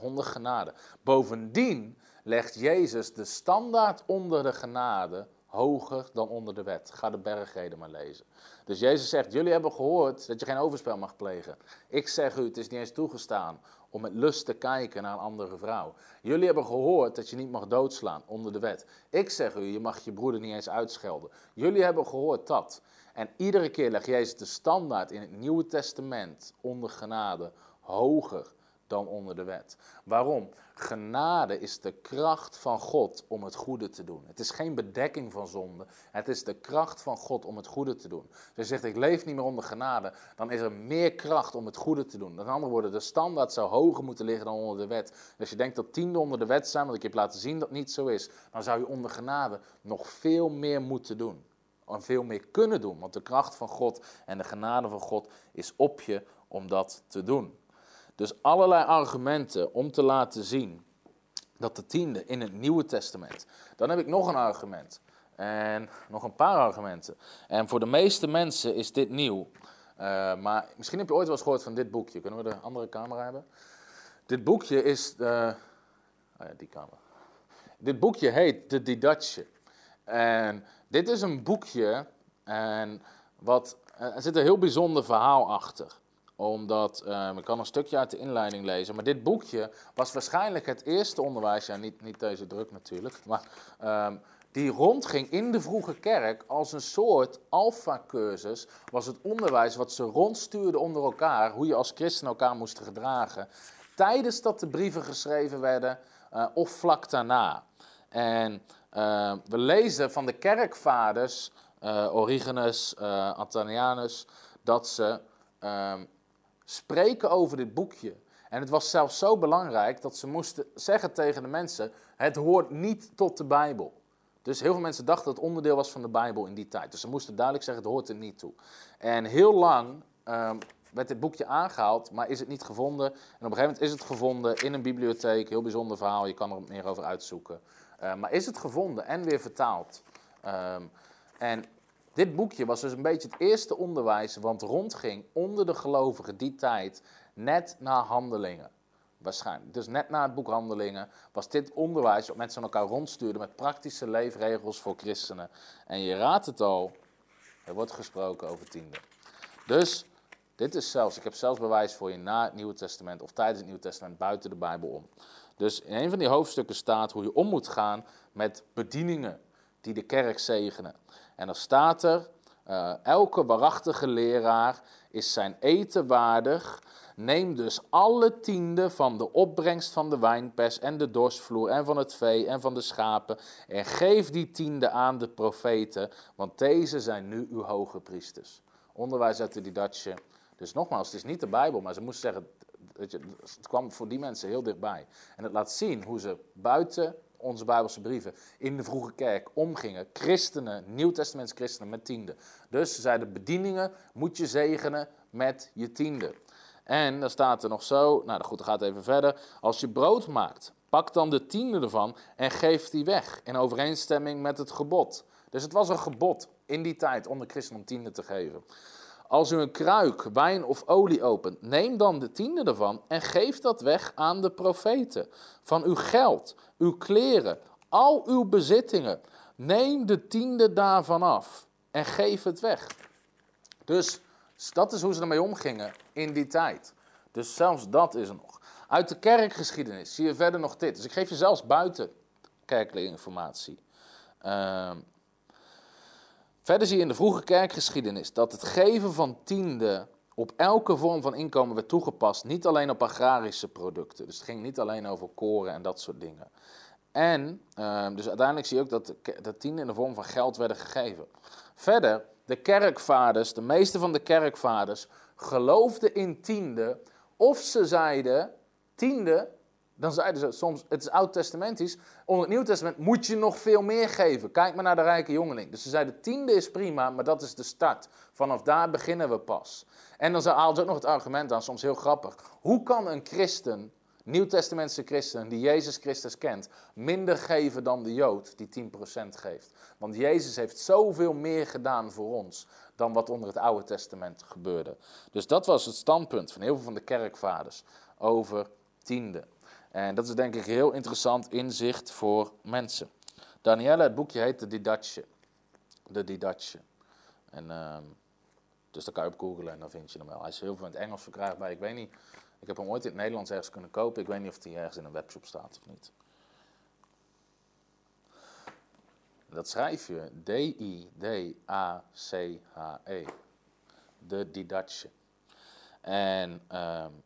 Onder genade. Bovendien legt Jezus de standaard onder de genade hoger dan onder de wet. Ga de bergreden maar lezen. Dus Jezus zegt, jullie hebben gehoord dat je geen overspel mag plegen. Ik zeg u, het is niet eens toegestaan om met lust te kijken naar een andere vrouw. Jullie hebben gehoord dat je niet mag doodslaan onder de wet. Ik zeg u, je mag je broeder niet eens uitschelden. Jullie hebben gehoord dat. En iedere keer legt Jezus de standaard in het Nieuwe Testament onder genade hoger dan onder de wet. Waarom? Genade is de kracht van God om het goede te doen. Het is geen bedekking van zonde. Het is de kracht van God om het goede te doen. Dus je zegt, ik leef niet meer onder genade. Dan is er meer kracht om het goede te doen. Met andere woorden, de standaard zou hoger moeten liggen dan onder de wet. Dus als je denkt dat tiende onder de wet zijn, want ik heb laten zien dat niet zo is. Dan zou je onder genade nog veel meer moeten doen. En veel meer kunnen doen. Want de kracht van God en de genade van God is op je om dat te doen. Dus allerlei argumenten om te laten zien dat de tiende in het Nieuwe Testament. Dan heb ik nog een argument. En nog een paar argumenten. En voor de meeste mensen is dit nieuw. Uh, maar misschien heb je ooit wel eens gehoord van dit boekje. Kunnen we de andere camera hebben? Dit boekje is. De, oh ja, die camera. Dit boekje heet De Didache. En dit is een boekje. En wat, er zit een heel bijzonder verhaal achter omdat, um, ik kan een stukje uit de inleiding lezen, maar dit boekje was waarschijnlijk het eerste onderwijs, ja niet, niet deze druk natuurlijk, maar um, die rondging in de vroege kerk als een soort alfa-cursus, was het onderwijs wat ze rondstuurden onder elkaar, hoe je als christen elkaar moest gedragen, tijdens dat de brieven geschreven werden uh, of vlak daarna. En uh, we lezen van de kerkvaders, uh, Origenes, Antonianus, dat ze spreken over dit boekje. En het was zelfs zo belangrijk dat ze moesten zeggen tegen de mensen: het hoort niet tot de Bijbel. Dus heel veel mensen dachten dat het onderdeel was van de Bijbel in die tijd. Dus ze moesten duidelijk zeggen: het hoort er niet toe. En heel lang um, werd dit boekje aangehaald, maar is het niet gevonden. En op een gegeven moment is het gevonden in een bibliotheek. Heel bijzonder verhaal, je kan er meer over uitzoeken. Uh, maar is het gevonden en weer vertaald. Um, en dit boekje was dus een beetje het eerste onderwijs wat rondging onder de gelovigen die tijd, net na handelingen. Waarschijnlijk. Dus net na het boek Handelingen was dit onderwijs wat mensen aan elkaar rondstuurden met praktische leefregels voor christenen. En je raadt het al, er wordt gesproken over tiende. Dus dit is zelfs, ik heb zelfs bewijs voor je na het Nieuwe Testament of tijdens het Nieuwe Testament buiten de Bijbel om. Dus in een van die hoofdstukken staat hoe je om moet gaan met bedieningen die de kerk zegenen. En dan staat er, uh, elke waarachtige leraar is zijn eten waardig. Neem dus alle tiende van de opbrengst van de wijnpers en de dorsvloer en van het vee en van de schapen en geef die tiende aan de profeten, want deze zijn nu uw hoge priesters. Onderwijs uit de Didache. Dus nogmaals, het is niet de Bijbel, maar ze moesten zeggen, het kwam voor die mensen heel dichtbij. En het laat zien hoe ze buiten onze Bijbelse brieven, in de vroege kerk omgingen. Christenen, Nieuw-Testaments christenen met tiende. Dus ze zeiden, bedieningen moet je zegenen met je tiende. En dan staat er nog zo, nou goed, dan gaat even verder. Als je brood maakt, pak dan de tiende ervan en geef die weg. In overeenstemming met het gebod. Dus het was een gebod in die tijd onder christenen om tiende te geven. Als u een kruik wijn of olie opent, neem dan de tiende ervan en geef dat weg aan de profeten. Van uw geld, uw kleren, al uw bezittingen. Neem de tiende daarvan af en geef het weg. Dus dat is hoe ze ermee omgingen in die tijd. Dus zelfs dat is er nog. Uit de kerkgeschiedenis zie je verder nog dit. Dus ik geef je zelfs buiten kerkelijke informatie. Uh, Verder zie je in de vroege kerkgeschiedenis dat het geven van tiende op elke vorm van inkomen werd toegepast. Niet alleen op agrarische producten. Dus het ging niet alleen over koren en dat soort dingen. En ehm, dus uiteindelijk zie je ook dat de tiende in de vorm van geld werden gegeven. Verder, de kerkvaders, de meeste van de kerkvaders, geloofden in tiende. Of ze zeiden, tiende dan zeiden ze soms, het is oud-testamentisch, onder het Nieuw Testament moet je nog veel meer geven. Kijk maar naar de rijke jongeling. Dus ze zeiden, tiende is prima, maar dat is de start. Vanaf daar beginnen we pas. En dan haalden ze ook nog het argument aan, soms heel grappig. Hoe kan een christen, Nieuw-testamentse christen, die Jezus Christus kent, minder geven dan de Jood die 10% geeft? Want Jezus heeft zoveel meer gedaan voor ons dan wat onder het Oude Testament gebeurde. Dus dat was het standpunt van heel veel van de kerkvaders over tiende. En dat is denk ik heel interessant inzicht voor mensen. Danielle, het boekje heet De Didache. De Didache. En, uh, dus daar kan je op googlen en dan vind je hem wel. Hij is heel veel in het Engels verkrijgbaar. Ik weet niet, ik heb hem ooit in het Nederlands ergens kunnen kopen. Ik weet niet of hij ergens in een webshop staat of niet. Dat schrijf je D-I-D-A-C-H-E. De Didache. En um,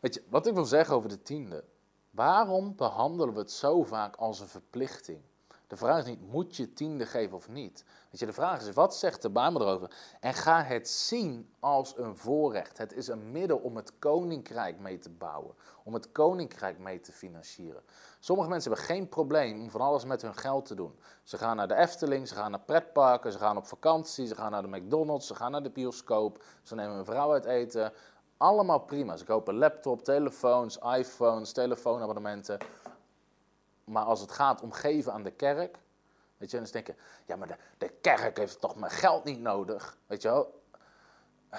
weet je, wat ik wil zeggen over de tiende. Waarom behandelen we het zo vaak als een verplichting? De vraag is niet, moet je tiende geven of niet? Weet je, de vraag is, wat zegt de Bijbel erover? En ga het zien als een voorrecht. Het is een middel om het koninkrijk mee te bouwen. Om het koninkrijk mee te financieren. Sommige mensen hebben geen probleem om van alles met hun geld te doen. Ze gaan naar de Efteling, ze gaan naar pretparken, ze gaan op vakantie, ze gaan naar de McDonald's, ze gaan naar de bioscoop. Ze nemen een vrouw uit eten. Allemaal prima. Ze kopen laptop, telefoons, iPhones, telefoonabonnementen. Maar als het gaat om geven aan de kerk, Weet je, dan denken, ja, maar de, de kerk heeft toch mijn geld niet nodig. Weet je wel,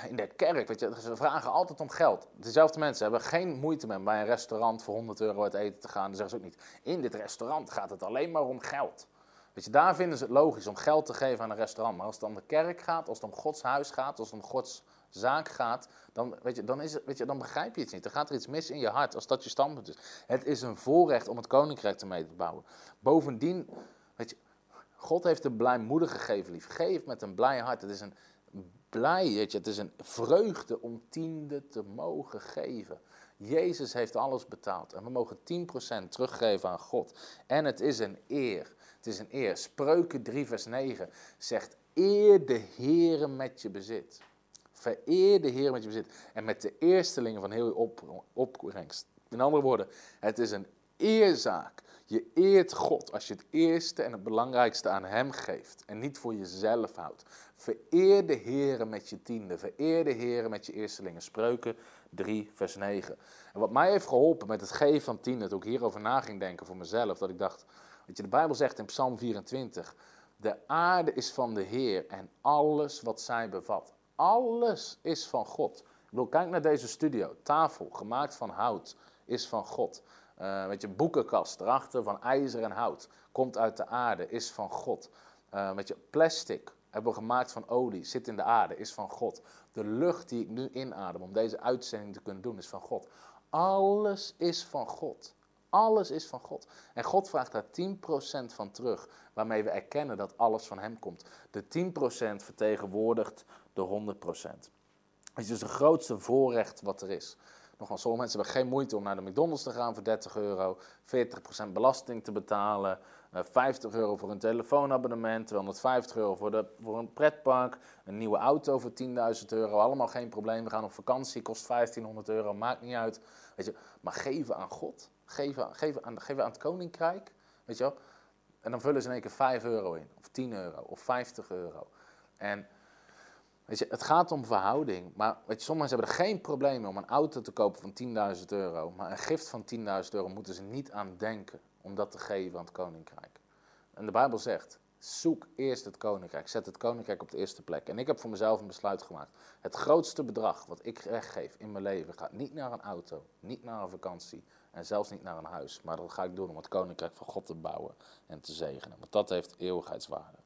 in de kerk, weet je, ze vragen altijd om geld. Dezelfde mensen hebben geen moeite met bij een restaurant voor 100 euro uit eten te gaan. Dan zeggen ze ook niet, in dit restaurant gaat het alleen maar om geld. Weet je, daar vinden ze het logisch om geld te geven aan een restaurant. Maar als het om de kerk gaat, als het om Gods huis gaat, als het om Gods zaak gaat, dan, weet je, dan, is het, weet je, dan begrijp je iets niet. Dan gaat er iets mis in je hart als dat je standpunt is. Het is een voorrecht om het koninkrijk te mee te bouwen. Bovendien, weet je, God heeft een blijmoedig gegeven lief. Geef met een blij hart. Het is een blij, weet je, het is een vreugde om tiende te mogen geven. Jezus heeft alles betaald en we mogen 10% teruggeven aan God. En het is een eer. Het is een eer. Spreuken 3 vers 9 zegt, eer de Heere met je bezit. Vereer de Heer met je bezit. En met de eerstelingen van heel je op, opbrengst. In andere woorden, het is een eerzaak. Je eert God als je het eerste en het belangrijkste aan Hem geeft. En niet voor jezelf houdt. Vereer de Heer met je tiende. Vereer de Heer met je eerstelingen. Spreuken 3, vers 9. En wat mij heeft geholpen met het geven van tiende, toen ik hierover na ging denken voor mezelf, dat ik dacht, weet je, de Bijbel zegt in Psalm 24, de aarde is van de Heer en alles wat zij bevat. Alles is van God. Ik kijk naar deze studio. Tafel, gemaakt van hout, is van God. Uh, weet je, boekenkast erachter van ijzer en hout. Komt uit de aarde, is van God. Uh, weet je, plastic hebben we gemaakt van olie, zit in de aarde, is van God. De lucht die ik nu inadem om deze uitzending te kunnen doen, is van God. Alles is van God. Alles is van God. En God vraagt daar 10% van terug, waarmee we erkennen dat alles van Hem komt. De 10% vertegenwoordigt de 100%. Het is dus het grootste voorrecht wat er is. Nogmaals, sommige mensen hebben geen moeite om naar de McDonald's te gaan voor 30 euro, 40% belasting te betalen, 50 eh, euro voor een telefoonabonnement, 250 euro voor, de, voor een pretpark, een nieuwe auto voor 10.000 euro, allemaal geen probleem. We gaan op vakantie, kost 1500 euro, maakt niet uit. Weet je, maar geven aan God, geven, geven, aan, geven aan het koninkrijk, weet je wel. En dan vullen ze in één keer 5 euro in, of 10 euro, of 50 euro. En Weet je, het gaat om verhouding. Maar weet je, sommigen hebben er geen probleem om een auto te kopen van 10.000 euro. Maar een gift van 10.000 euro moeten ze niet aan denken om dat te geven aan het koninkrijk. En de Bijbel zegt, zoek eerst het koninkrijk. Zet het koninkrijk op de eerste plek. En ik heb voor mezelf een besluit gemaakt. Het grootste bedrag wat ik weggeef in mijn leven gaat niet naar een auto, niet naar een vakantie en zelfs niet naar een huis. Maar dat ga ik doen om het koninkrijk van God te bouwen en te zegenen. Want dat heeft eeuwigheidswaarde.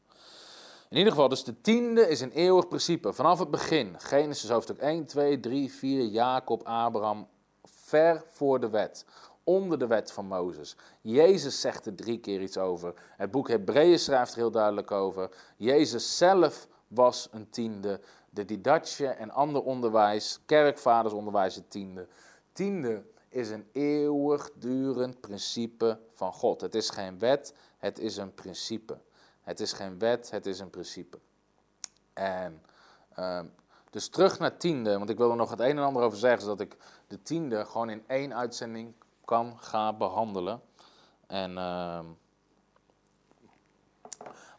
In ieder geval, dus de tiende is een eeuwig principe. Vanaf het begin, Genesis hoofdstuk 1, 2, 3, 4, Jacob, Abraham, ver voor de wet. Onder de wet van Mozes. Jezus zegt er drie keer iets over. Het boek Hebreeën schrijft er heel duidelijk over. Jezus zelf was een tiende. De didatje en ander onderwijs, kerkvaders onderwijs tiende. Tiende is een eeuwigdurend principe van God. Het is geen wet, het is een principe. Het is geen wet, het is een principe. En uh, dus terug naar tiende, want ik wil er nog het een en ander over zeggen, zodat ik de tiende gewoon in één uitzending kan gaan behandelen. En uh,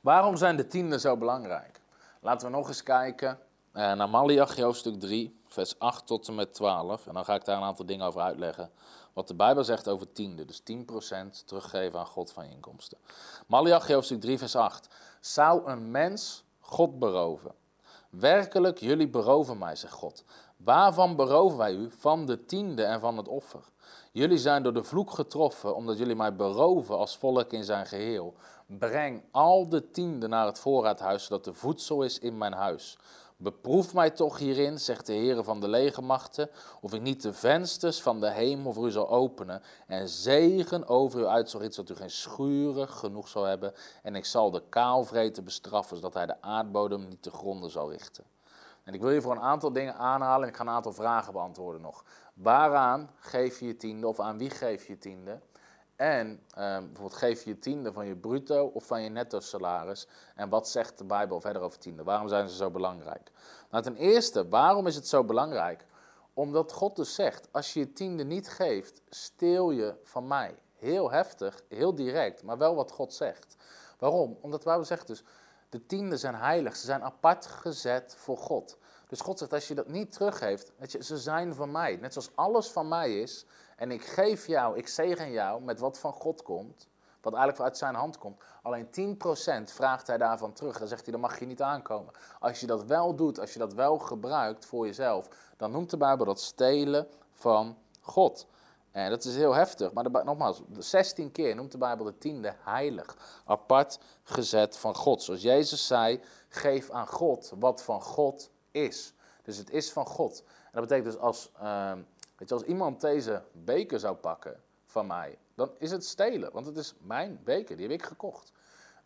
waarom zijn de tienden zo belangrijk? Laten we nog eens kijken uh, naar Malachi hoofdstuk 3, vers 8 tot en met 12. En dan ga ik daar een aantal dingen over uitleggen. Wat de Bijbel zegt over tiende, dus 10% teruggeven aan God van inkomsten. Malachi hoofdstuk 3 vers 8. Zou een mens God beroven? Werkelijk, jullie beroven mij, zegt God. Waarvan beroven wij u? Van de tiende en van het offer. Jullie zijn door de vloek getroffen, omdat jullie mij beroven als volk in zijn geheel. Breng al de tiende naar het voorraadhuis, zodat er voedsel is in mijn huis. Beproef mij toch hierin, zegt de Heer van de legermachten, of ik niet de vensters van de hemel voor u zal openen en zegen over u uit zal iets dat u geen schuren genoeg zal hebben. En ik zal de kaalvreten bestraffen, zodat hij de aardbodem niet te gronden zal richten. En ik wil je voor een aantal dingen aanhalen en ik ga een aantal vragen beantwoorden nog. Waaraan geef je je tiende of aan wie geef je je tiende? En ehm, bijvoorbeeld geef je tiende van je bruto of van je netto salaris. En wat zegt de Bijbel verder over tiende? Waarom zijn ze zo belangrijk? Nou, ten eerste, waarom is het zo belangrijk? Omdat God dus zegt, als je je tiende niet geeft, steel je van mij. Heel heftig, heel direct, maar wel wat God zegt. Waarom? Omdat de Bijbel zegt dus, de tienden zijn heilig, ze zijn apart gezet voor God. Dus God zegt, als je dat niet teruggeeft, je, ze zijn van mij. Net zoals alles van mij is, en ik geef jou, ik zegen jou met wat van God komt. wat eigenlijk uit zijn hand komt. Alleen 10% vraagt hij daarvan terug. Dan zegt hij, dan mag je niet aankomen. Als je dat wel doet, als je dat wel gebruikt voor jezelf, dan noemt de Bijbel dat stelen van God. En dat is heel heftig, maar nogmaals, 16 keer noemt de Bijbel de tiende heilig, apart gezet van God. Zoals Jezus zei, geef aan God wat van God is. Dus het is van God. En dat betekent dus als, uh, weet je, als iemand deze beker zou pakken van mij, dan is het stelen, want het is mijn beker, die heb ik gekocht.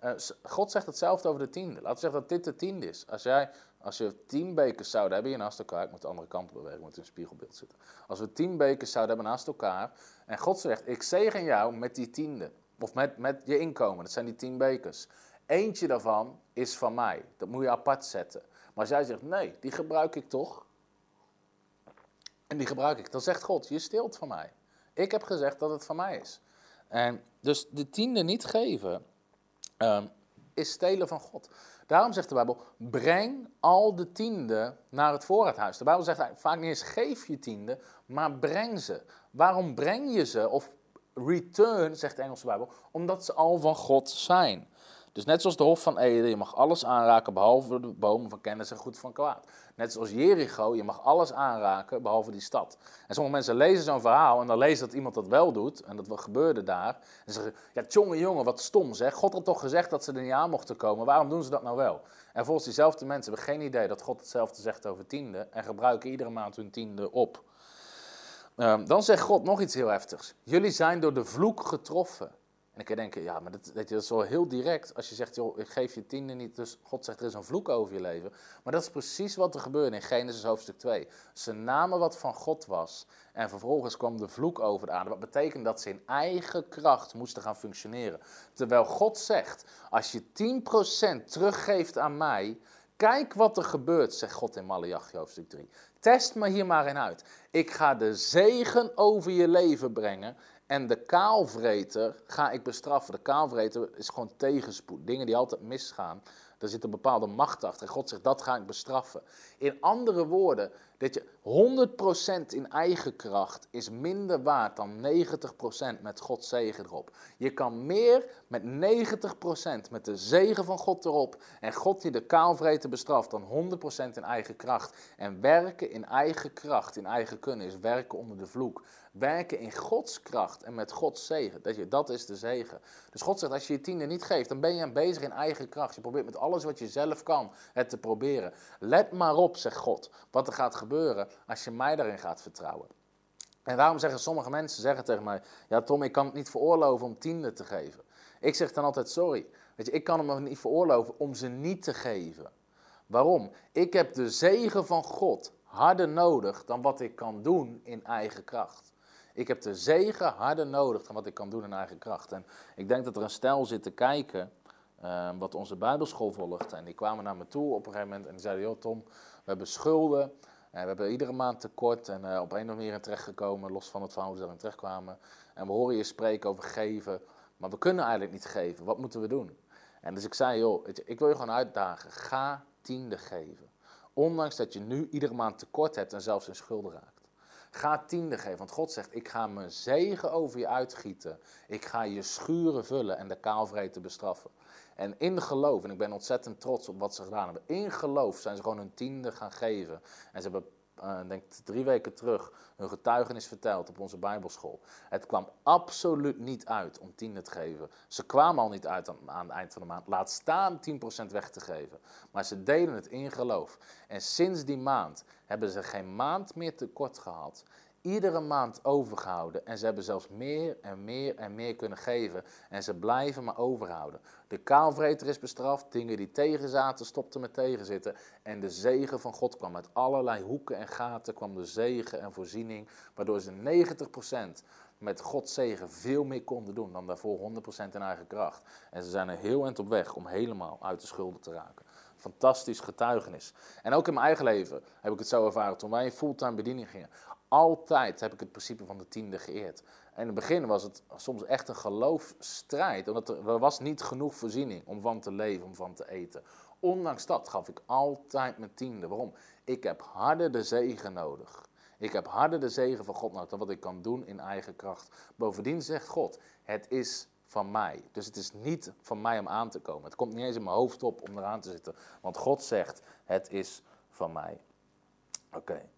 Uh, God zegt hetzelfde over de tiende. Laten we zeggen dat dit de tiende is. Als, jij, als je tien bekers zouden hebben hier naast elkaar, ik moet de andere kant bewegen, ik moet in een spiegelbeeld zitten. Als we tien bekers zouden hebben naast elkaar en God zegt, ik zegen jou met die tiende, of met, met je inkomen, dat zijn die tien bekers. Eentje daarvan is van mij, dat moet je apart zetten. Maar als jij zegt, nee, die gebruik ik toch, en die gebruik ik, dan zegt God, je steelt van mij. Ik heb gezegd dat het van mij is. En dus de tiende niet geven, um, is stelen van God. Daarom zegt de Bijbel, breng al de tiende naar het voorraadhuis. De Bijbel zegt vaak niet eens geef je tiende, maar breng ze. Waarom breng je ze? Of return, zegt de Engelse Bijbel, omdat ze al van God zijn. Dus net zoals de Hof van Eden, je mag alles aanraken behalve de bomen van kennis en goed van kwaad. Net zoals Jericho, je mag alles aanraken behalve die stad. En sommige mensen lezen zo'n verhaal en dan lezen dat iemand dat wel doet. En dat wat gebeurde daar. En ze zeggen, ja jongen jongen, wat stom zeg. God had toch gezegd dat ze er niet aan mochten komen. Waarom doen ze dat nou wel? En volgens diezelfde mensen hebben geen idee dat God hetzelfde zegt over tiende. En gebruiken iedere maand hun tiende op. Um, dan zegt God nog iets heel heftigs. Jullie zijn door de vloek getroffen. En ik kan denken, ja, maar dat, dat is wel heel direct als je zegt, joh, ik geef je tiende niet, dus God zegt er is een vloek over je leven. Maar dat is precies wat er gebeurde in Genesis hoofdstuk 2. Ze namen wat van God was en vervolgens kwam de vloek over de aarde. Wat betekent dat ze in eigen kracht moesten gaan functioneren. Terwijl God zegt, als je 10% teruggeeft aan mij, kijk wat er gebeurt, zegt God in Malachi hoofdstuk 3. Test me hier maar in uit. Ik ga de zegen over je leven brengen en de kaalvreter ga ik bestraffen. De kaalvreter is gewoon tegenspoed. Dingen die altijd misgaan. Daar zit een bepaalde macht achter. En God zegt, dat ga ik bestraffen. In andere woorden, dat je 100% in eigen kracht is minder waard dan 90% met Gods zegen erop. Je kan meer met 90% met de zegen van God erop en God die de kaalvreten bestraft dan 100% in eigen kracht. En werken in eigen kracht, in eigen kunnen, is werken onder de vloek. Werken in Gods kracht en met Gods zegen. Dat, je, dat is de zegen. Dus God zegt, als je je tiende niet geeft, dan ben je bezig in eigen kracht. Je probeert met alles wat je zelf kan het te proberen. Let maar op, zegt God, wat er gaat gebeuren als je mij daarin gaat vertrouwen. En daarom zeggen sommige mensen zeggen tegen mij: Ja, Tom, ik kan het niet veroorloven om tiende te geven. Ik zeg dan altijd: Sorry, weet je, ik kan het me niet veroorloven om ze niet te geven. Waarom? Ik heb de zegen van God harder nodig dan wat ik kan doen in eigen kracht. Ik heb de zegen harder nodig dan wat ik kan doen in eigen kracht. En ik denk dat er een stel zit te kijken, uh, wat onze Bijbelschool volgt. En die kwamen naar me toe op een gegeven moment en die zeiden: Joh, Tom, we hebben schulden. En we hebben iedere maand tekort en uh, op een of andere manier terechtgekomen, los van het verhaal hoe ze daarin terechtkwamen. En we horen je spreken over geven, maar we kunnen eigenlijk niet geven. Wat moeten we doen? En dus ik zei, joh, ik wil je gewoon uitdagen. Ga tiende geven. Ondanks dat je nu iedere maand tekort hebt en zelfs in schulden raakt. Ga tiende geven, want God zegt, ik ga mijn zegen over je uitgieten. Ik ga je schuren vullen en de kaalvreten bestraffen. En in geloof, en ik ben ontzettend trots op wat ze gedaan hebben, in geloof zijn ze gewoon hun tiende gaan geven. En ze hebben, uh, denk drie weken terug, hun getuigenis verteld op onze Bijbelschool. Het kwam absoluut niet uit om tiende te geven. Ze kwamen al niet uit aan, aan het eind van de maand. Laat staan 10% weg te geven. Maar ze deden het in geloof. En sinds die maand hebben ze geen maand meer tekort gehad iedere maand overgehouden. En ze hebben zelfs meer en meer en meer kunnen geven. En ze blijven maar overhouden. De kaalvreter is bestraft. Dingen die tegen zaten, stopten met tegenzitten. En de zegen van God kwam. Uit allerlei hoeken en gaten kwam de zegen en voorziening. Waardoor ze 90% met Gods zegen veel meer konden doen dan daarvoor 100% in eigen kracht. En ze zijn er heel eind op weg om helemaal uit de schulden te raken. Fantastisch getuigenis. En ook in mijn eigen leven heb ik het zo ervaren toen wij in fulltime bediening gingen. Altijd heb ik het principe van de tiende geëerd. En in het begin was het soms echt een geloofstrijd, omdat er, was niet genoeg voorziening om van te leven, om van te eten. Ondanks dat gaf ik altijd mijn tiende. Waarom? Ik heb harder de zegen nodig. Ik heb harder de zegen van God nodig dan wat ik kan doen in eigen kracht. Bovendien zegt God, het is van mij. Dus het is niet van mij om aan te komen. Het komt niet eens in mijn hoofd op om eraan te zitten. Want God zegt, het is van mij. Oké.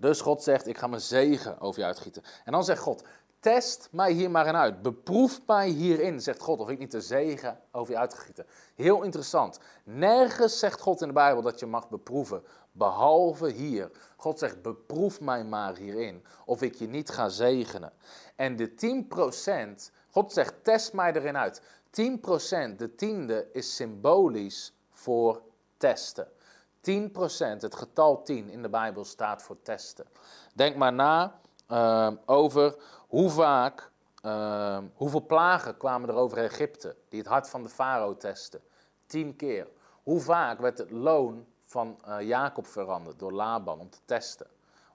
Dus God zegt, ik ga mijn zegen over je uitgieten. En dan zegt God, test mij hier maar in uit. Beproef mij hierin, zegt God, of ik niet de zegen over je uitgieten. Heel interessant. Nergens zegt God in de Bijbel dat je mag beproeven, behalve hier. God zegt, beproef mij maar hierin, of ik je niet ga zegenen. En de 10%, God zegt, test mij erin uit. 10%, de tiende, is symbolisch voor testen. 10%, het getal 10 in de Bijbel staat voor testen. Denk maar na uh, over hoe vaak, uh, hoeveel plagen kwamen er over Egypte die het hart van de farao testen. 10 keer. Hoe vaak werd het loon van uh, Jacob veranderd door Laban om te testen,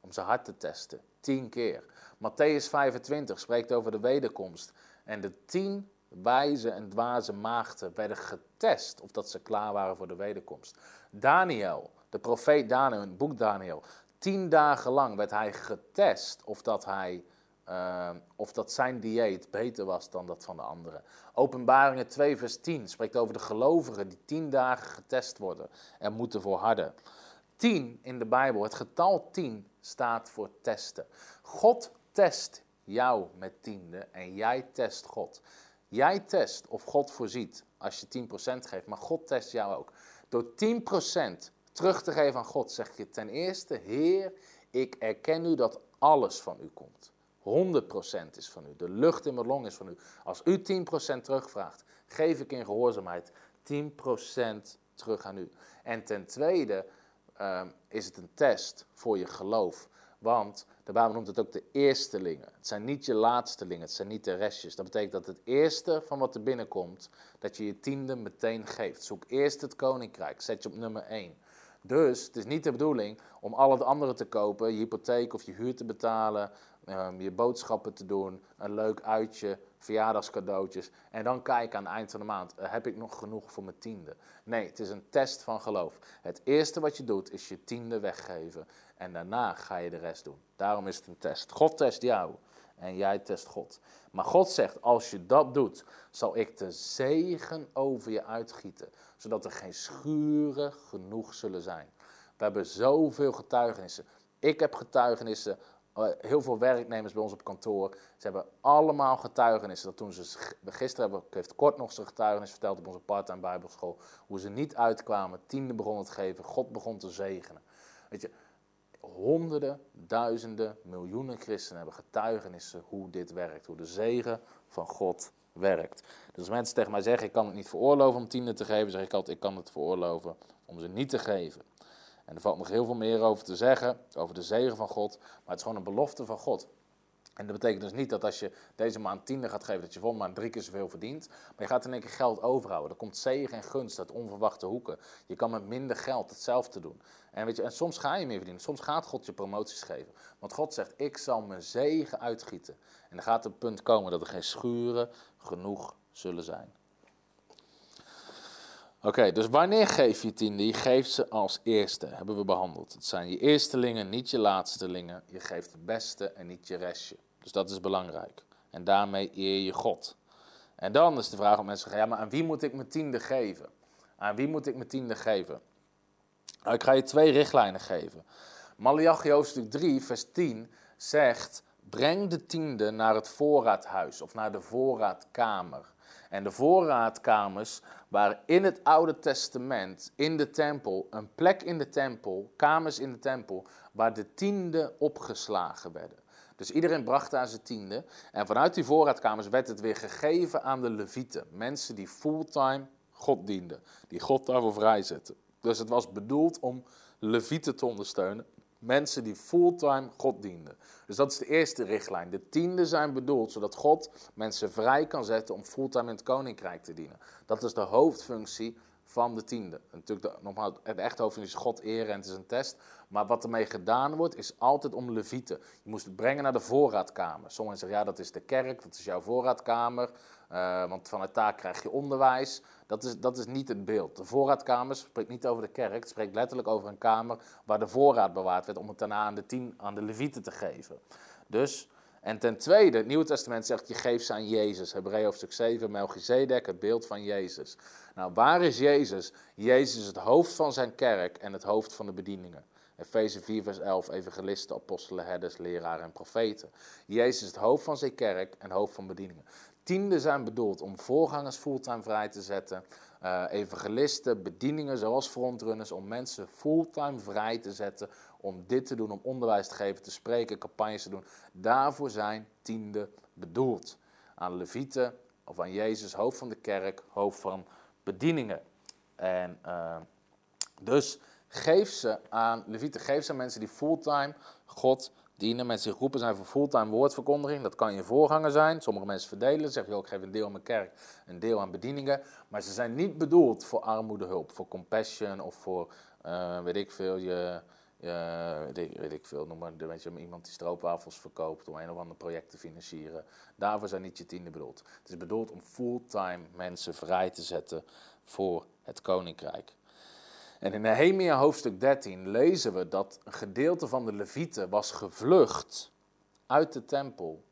om zijn hart te testen? 10 keer. Matthäus 25 spreekt over de wederkomst. En de tien wijze en dwaze maagden werden getest of dat ze klaar waren voor de wederkomst. Daniel, de profeet Daniel, in het boek Daniel, tien dagen lang werd hij getest of dat, hij, uh, of dat zijn dieet beter was dan dat van de anderen. Openbaringen 2 vers 10 spreekt over de gelovigen die tien dagen getest worden en moeten volharden. 10 in de Bijbel, het getal 10 staat voor testen. God test jou met tiende en jij test God. Jij test of God voorziet als je 10% geeft, maar God test jou ook. Door 10% terug te geven aan God zeg je ten eerste, Heer, ik erken u dat alles van u komt. 100% is van u. De lucht in mijn long is van u. Als u 10% terugvraagt, geef ik in gehoorzaamheid 10% terug aan u. En ten tweede um, is het een test voor je geloof. Want de Bijbel noemt het ook de eerstelingen. Het zijn niet je laatstelingen, het zijn niet de restjes. Dat betekent dat het eerste van wat er binnenkomt, dat je je tiende meteen geeft. Zoek eerst het koninkrijk, zet je op nummer 1. Dus het is niet de bedoeling om al het andere te kopen, je hypotheek of je huur te betalen, um, je boodschappen te doen, een leuk uitje, verjaardagscadeautjes. En dan kijken aan het eind van de maand, uh, heb ik nog genoeg voor mijn tiende? Nee, het is een test van geloof. Het eerste wat je doet is je tiende weggeven. En daarna ga je de rest doen. Daarom is het een test. God test jou en jij test God. Maar God zegt, als je dat doet, zal ik de zegen over je uitgieten. Zodat er geen schuren genoeg zullen zijn. We hebben zoveel getuigenissen. Ik heb getuigenissen eh, heel veel werknemers bij ons op kantoor, ze hebben allemaal getuigenissen. Dat toen ze, gisteren hebben, heeft Kort nog zijn getuigenis verteld op onze part-time bijbelschool, hoe ze niet uitkwamen, tiende begonnen te geven, God begon te zegenen. Weet je, honderden, duizenden, miljoenen christenen hebben getuigenissen hoe dit werkt, hoe de zegen van God werkt. Dus als mensen tegen mij zeggen, ik kan het niet veroorloven om tiende te geven, zeg ik altijd, ik kan het veroorloven om ze niet te geven. En er valt nog heel veel meer over te zeggen, over de zegen van God, maar het is gewoon een belofte van God. En dat betekent dus niet dat als je deze maand tiende gaat geven, dat je volgende maand drie keer zoveel verdient. Maar je gaat in één keer geld overhouden. Er komt zegen en gunst uit onverwachte hoeken. Je kan met minder geld hetzelfde doen. En, weet je, en soms ga je meer verdienen. Soms gaat God je promoties geven. Want God zegt, ik zal mijn zegen uitgieten. En dan gaat het punt komen dat er geen schuren genoeg zullen zijn. Oké, dus wanneer geef je tiende? Je geeft ze als eerste, hebben we behandeld. Het zijn je eerstelingen, niet je laatstelingen. Je geeft het beste en niet je restje. Dus dat is belangrijk. En daarmee eer je God. En dan is de vraag om mensen zeggen, ja, maar aan wie moet ik mijn tiende geven? Aan wie moet ik mijn tiende geven? Nou, ik ga je twee richtlijnen geven. Malachi hoofdstuk 3, vers 10 zegt, breng de tiende naar het voorraadhuis of naar de voorraadkamer. En de voorraadkamers waren in het Oude Testament, in de tempel, een plek in de tempel, kamers in de tempel, waar de tiende opgeslagen werden. Dus iedereen bracht daar zijn tiende. En vanuit die voorraadkamers werd het weer gegeven aan de levieten. Mensen die fulltime God dienden. Die God daarvoor vrijzetten. Dus het was bedoeld om levieten te ondersteunen. Mensen die fulltime God dienden. Dus dat is de eerste richtlijn. De tienden zijn bedoeld zodat God mensen vrij kan zetten om fulltime in het koninkrijk te dienen. Dat is de hoofdfunctie van de tiende. Natuurlijk, de, het echte hoofdfunctie is God eren en het is een test. Maar wat ermee gedaan wordt, is altijd om levieten. Je moest het brengen naar de voorraadkamer. Sommigen zeggen, ja, dat is de kerk, dat is jouw voorraadkamer. Uh, want vanuit daar krijg je onderwijs. Dat is, dat is niet het beeld. De voorraadkamer spreekt niet over de kerk. Het spreekt letterlijk over een kamer waar de voorraad bewaard werd om het daarna aan de, tien, aan de levieten te geven. Dus, En ten tweede, het Nieuwe Testament zegt, je geeft ze aan Jezus. Hebreeën hoofdstuk 7, Melchizedek, het beeld van Jezus. Nou, waar is Jezus? Jezus is het hoofd van zijn kerk en het hoofd van de bedieningen. Efeze 4, vers 11, evangelisten, apostelen, herders, leraren en profeten. Jezus is het hoofd van zijn kerk en hoofd van bedieningen. Tienden zijn bedoeld om voorgangers fulltime vrij te zetten, uh, evangelisten, bedieningen zoals frontrunners, om mensen fulltime vrij te zetten om dit te doen, om onderwijs te geven, te spreken, campagnes te doen. Daarvoor zijn tienden bedoeld. Aan Levieten of aan Jezus, hoofd van de kerk, hoofd van bedieningen. En uh, dus geef ze aan Levieten, geef ze aan mensen die fulltime God dienen. Mensen die geroepen zijn voor fulltime woordverkondiging. Dat kan je voorganger zijn. Sommige mensen verdelen. Zeg je ook, geef een deel aan mijn kerk, een deel aan bedieningen. Maar ze zijn niet bedoeld voor armoedehulp, voor compassion of voor, uh, weet ik veel, je, weet, ik veel, noem maar iemand die stroopwafels verkoopt om een of ander project te financieren. Daarvoor zijn niet je tienden bedoeld. Het is bedoeld om fulltime mensen vrij te zetten voor het koninkrijk. En in Nehemia hoofdstuk 13 lezen we dat een gedeelte van de levieten was gevlucht uit de tempel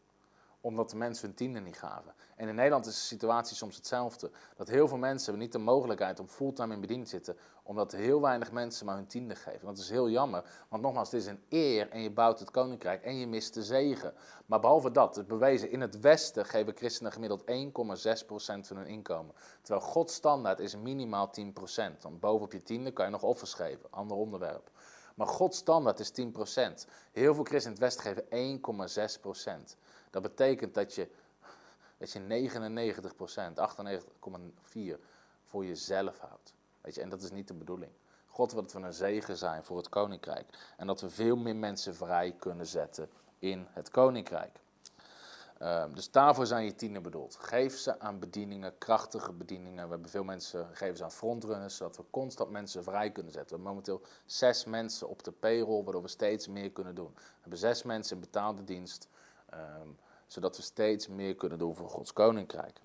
omdat de mensen hun tienden niet gaven. En in Nederland is de situatie soms hetzelfde. Dat heel veel mensen hebben niet de mogelijkheid om fulltime in bediening te zitten, omdat heel weinig mensen maar hun tienden geven. Dat is heel jammer, want nogmaals, het is een eer en je bouwt het koninkrijk en je mist de zegen. Maar behalve dat, het bewezen, in het Westen geven christenen gemiddeld 1,6% van hun inkomen. Terwijl Gods standaard is minimaal 10%. Want bovenop je tiende kan je nog offers geven, ander onderwerp. Maar Gods standaard is 10%. Heel veel christenen in het Westen geven 1,6%. Dat betekent dat je, dat je 99%, 98,4% voor jezelf houdt. Weet je, en dat is niet de bedoeling. God wil dat we een zegen zijn voor het koninkrijk. En dat we veel meer mensen vrij kunnen zetten in het koninkrijk. Uh, dus daarvoor zijn je tienen bedoeld. Geef ze aan bedieningen, krachtige bedieningen. We hebben veel mensen, geven ze aan frontrunners, zodat we constant mensen vrij kunnen zetten. We hebben momenteel zes mensen op de payroll, waardoor we steeds meer kunnen doen. We hebben zes mensen in betaalde dienst. Um, zodat we steeds meer kunnen doen voor Gods koninkrijk.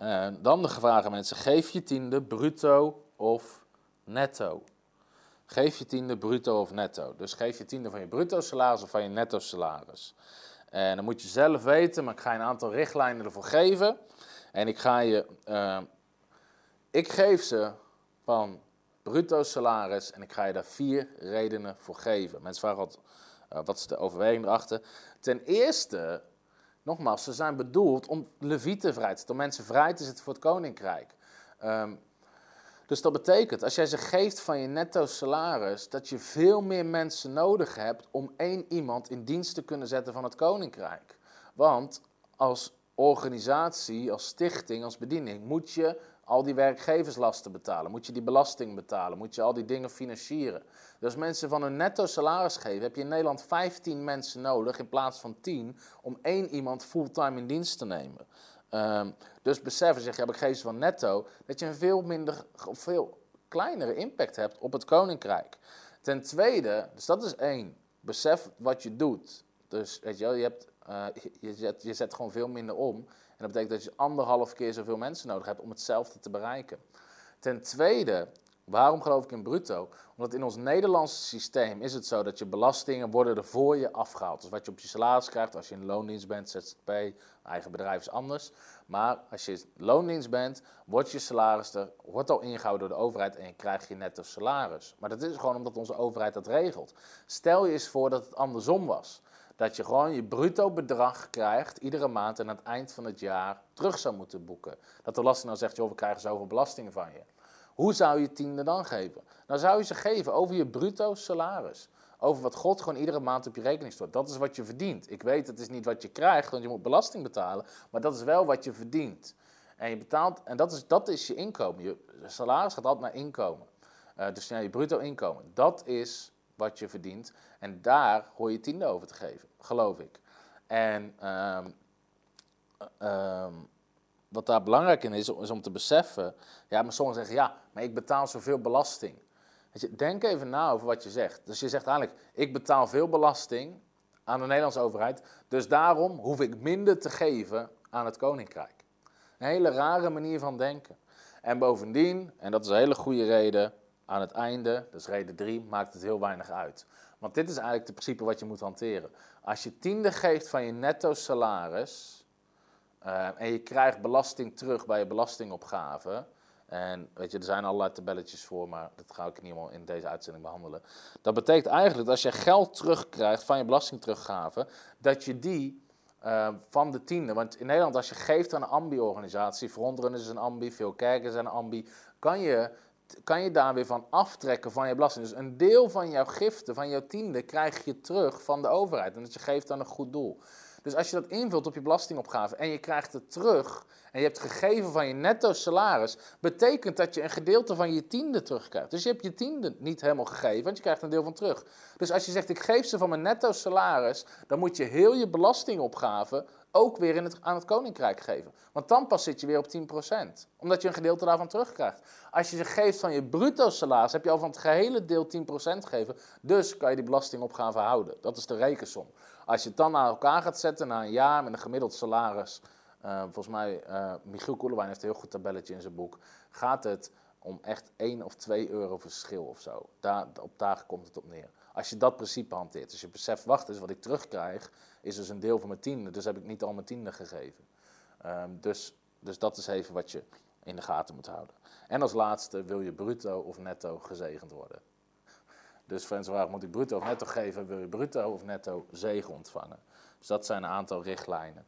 Uh, dan de vraag aan mensen: geef je tiende bruto of netto? Geef je tiende bruto of netto? Dus geef je tiende van je bruto salaris of van je netto salaris. En dan moet je zelf weten, maar ik ga je een aantal richtlijnen ervoor geven. En ik ga je, uh, ik geef ze van bruto salaris en ik ga je daar vier redenen voor geven. Mensen vragen altijd, uh, wat is de overweging erachter? Ten eerste, nogmaals, ze zijn bedoeld om levieten vrij te zetten, om mensen vrij te zetten voor het koninkrijk. Um, dus dat betekent, als jij ze geeft van je netto salaris, dat je veel meer mensen nodig hebt om één iemand in dienst te kunnen zetten van het koninkrijk. Want als organisatie, als stichting, als bediening moet je al die werkgeverslasten betalen, moet je die belasting betalen, moet je al die dingen financieren. Dus mensen van hun netto salaris geven, heb je in Nederland 15 mensen nodig in plaats van 10 om één iemand fulltime in dienst te nemen. Um, dus beseffen, zeg je, heb ik geef ze van netto, dat je een veel minder, veel kleinere impact hebt op het koninkrijk. Ten tweede, dus dat is één, besef wat je doet. Dus weet je, wel, je, hebt, uh, je, zet, je zet gewoon veel minder om. En dat betekent dat je anderhalf keer zoveel mensen nodig hebt om hetzelfde te bereiken. Ten tweede, waarom geloof ik in bruto? Omdat in ons Nederlandse systeem is het zo dat je belastingen worden er voor je afgehaald. Dus wat je op je salaris krijgt als je in loondienst bent, ZZP, eigen bedrijf is anders. Maar als je loondienst bent, wordt je salaris er, wordt al ingehouden door de overheid en je krijgt je netto salaris. Maar dat is gewoon omdat onze overheid dat regelt. Stel je eens voor dat het andersom was. Dat je gewoon je bruto bedrag krijgt iedere maand en aan het eind van het jaar terug zou moeten boeken. Dat de belasting dan zegt, joh, we krijgen zoveel belastingen van je. Hoe zou je tiende dan geven? Dan zou je ze geven over je bruto salaris. Over wat God gewoon iedere maand op je rekening stort. Dat is wat je verdient. Ik weet, het is niet wat je krijgt, want je moet belasting betalen. Maar dat is wel wat je verdient. En je betaalt, en dat is, dat is je inkomen. Je salaris gaat altijd naar inkomen. Uh, dus je bruto inkomen. Dat is wat je verdient. En daar hoor je tiende over te geven, geloof ik. En um, um, wat daar belangrijk in is, is om te beseffen. Ja, maar sommigen zeggen ja, maar ik betaal zoveel belasting. Denk even na over wat je zegt. Dus je zegt eigenlijk, ik betaal veel belasting aan de Nederlandse overheid, dus daarom hoef ik minder te geven aan het koninkrijk. Een hele rare manier van denken. En bovendien, en dat is een hele goede reden, aan het einde, dus reden 3, maakt het heel weinig uit. Want dit is eigenlijk het principe wat je moet hanteren. Als je tiende geeft van je netto salaris eh, en je krijgt belasting terug bij je belastingopgave. En weet je, er zijn allerlei tabelletjes voor, maar dat ga ik niet helemaal in deze uitzending behandelen. Dat betekent eigenlijk dat als je geld terugkrijgt van je belastingteruggave, dat je die uh, van de tiende. Want in Nederland, als je geeft aan een ambi-organisatie, Frontrunners is een ambi, veel kerken zijn een ambi, kan je, kan je daar weer van aftrekken van je belasting. Dus een deel van jouw giften, van jouw tiende, krijg je terug van de overheid. En dat je geeft aan een goed doel. Dus als je dat invult op je belastingopgave en je krijgt het terug en je hebt gegeven van je netto salaris, betekent dat je een gedeelte van je tiende terugkrijgt. Dus je hebt je tiende niet helemaal gegeven, want je krijgt een deel van terug. Dus als je zegt ik geef ze van mijn netto salaris, dan moet je heel je belastingopgave ook weer in het, aan het koninkrijk geven. Want dan pas zit je weer op 10%, omdat je een gedeelte daarvan terugkrijgt. Als je ze geeft van je bruto salaris, heb je al van het gehele deel 10% gegeven. Dus kan je die belastingopgave houden. Dat is de rekensom. Als je het dan naar elkaar gaat zetten na een jaar met een gemiddeld salaris, uh, volgens mij, uh, Michiel Koelewijn heeft een heel goed tabelletje in zijn boek, gaat het om echt 1 of 2 euro verschil of zo. Daar, op dagen komt het op neer. Als je dat principe hanteert, dus je beseft, wacht eens, wat ik terugkrijg, is dus een deel van mijn tiende, dus heb ik niet al mijn tiende gegeven. Um, dus, dus dat is even wat je in de gaten moet houden. En als laatste, wil je bruto of netto gezegend worden? Dus Frans vraag, moet ik bruto of netto geven? Wil je bruto of netto zegen ontvangen? Dus dat zijn een aantal richtlijnen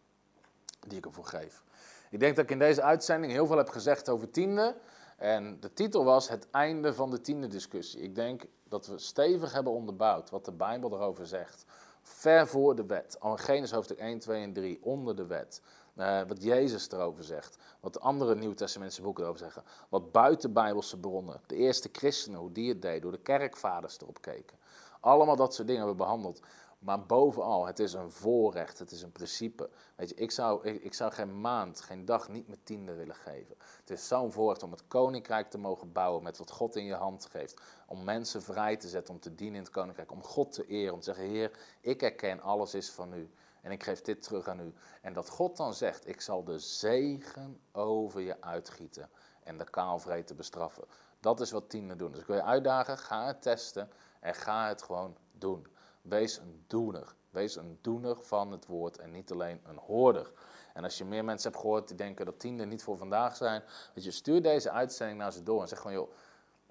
die ik ervoor geef. Ik denk dat ik in deze uitzending heel veel heb gezegd over tiende. En de titel was Het einde van de tiende discussie. Ik denk dat we stevig hebben onderbouwd wat de Bijbel erover zegt. Ver voor de wet. Al Genesis hoofdstuk 1, 2 en 3, onder de wet. Uh, wat Jezus erover zegt. Wat andere Nieuw-Testamentse boeken erover zeggen. Wat buiten Bijbelse bronnen. De eerste christenen, hoe die het deden. Hoe de kerkvaders erop keken. Allemaal dat soort dingen hebben we behandeld. Maar bovenal, het is een voorrecht, het is een principe. Weet je, ik zou, ik zou geen maand, geen dag niet mijn tiende willen geven. Het is zo'n voorrecht om het koninkrijk te mogen bouwen met wat God in je hand geeft. Om mensen vrij te zetten om te dienen in het koninkrijk. Om God te eren, om te zeggen, Heer, ik herken, alles is van u. En ik geef dit terug aan u. En dat God dan zegt, ik zal de zegen over je uitgieten. En de kaalvreten bestraffen. Dat is wat tienden doen. Dus ik wil je uitdagen, ga het testen en ga het gewoon doen. Wees een doener. Wees een doener van het woord en niet alleen een hoorder. En als je meer mensen hebt gehoord die denken dat tienden niet voor vandaag zijn, weet je, stuur deze uitzending naar ze door en zeg gewoon, joh,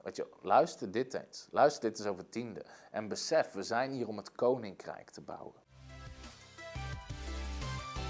weet je, luister dit eens. Luister dit eens over tiende. En besef, we zijn hier om het koninkrijk te bouwen.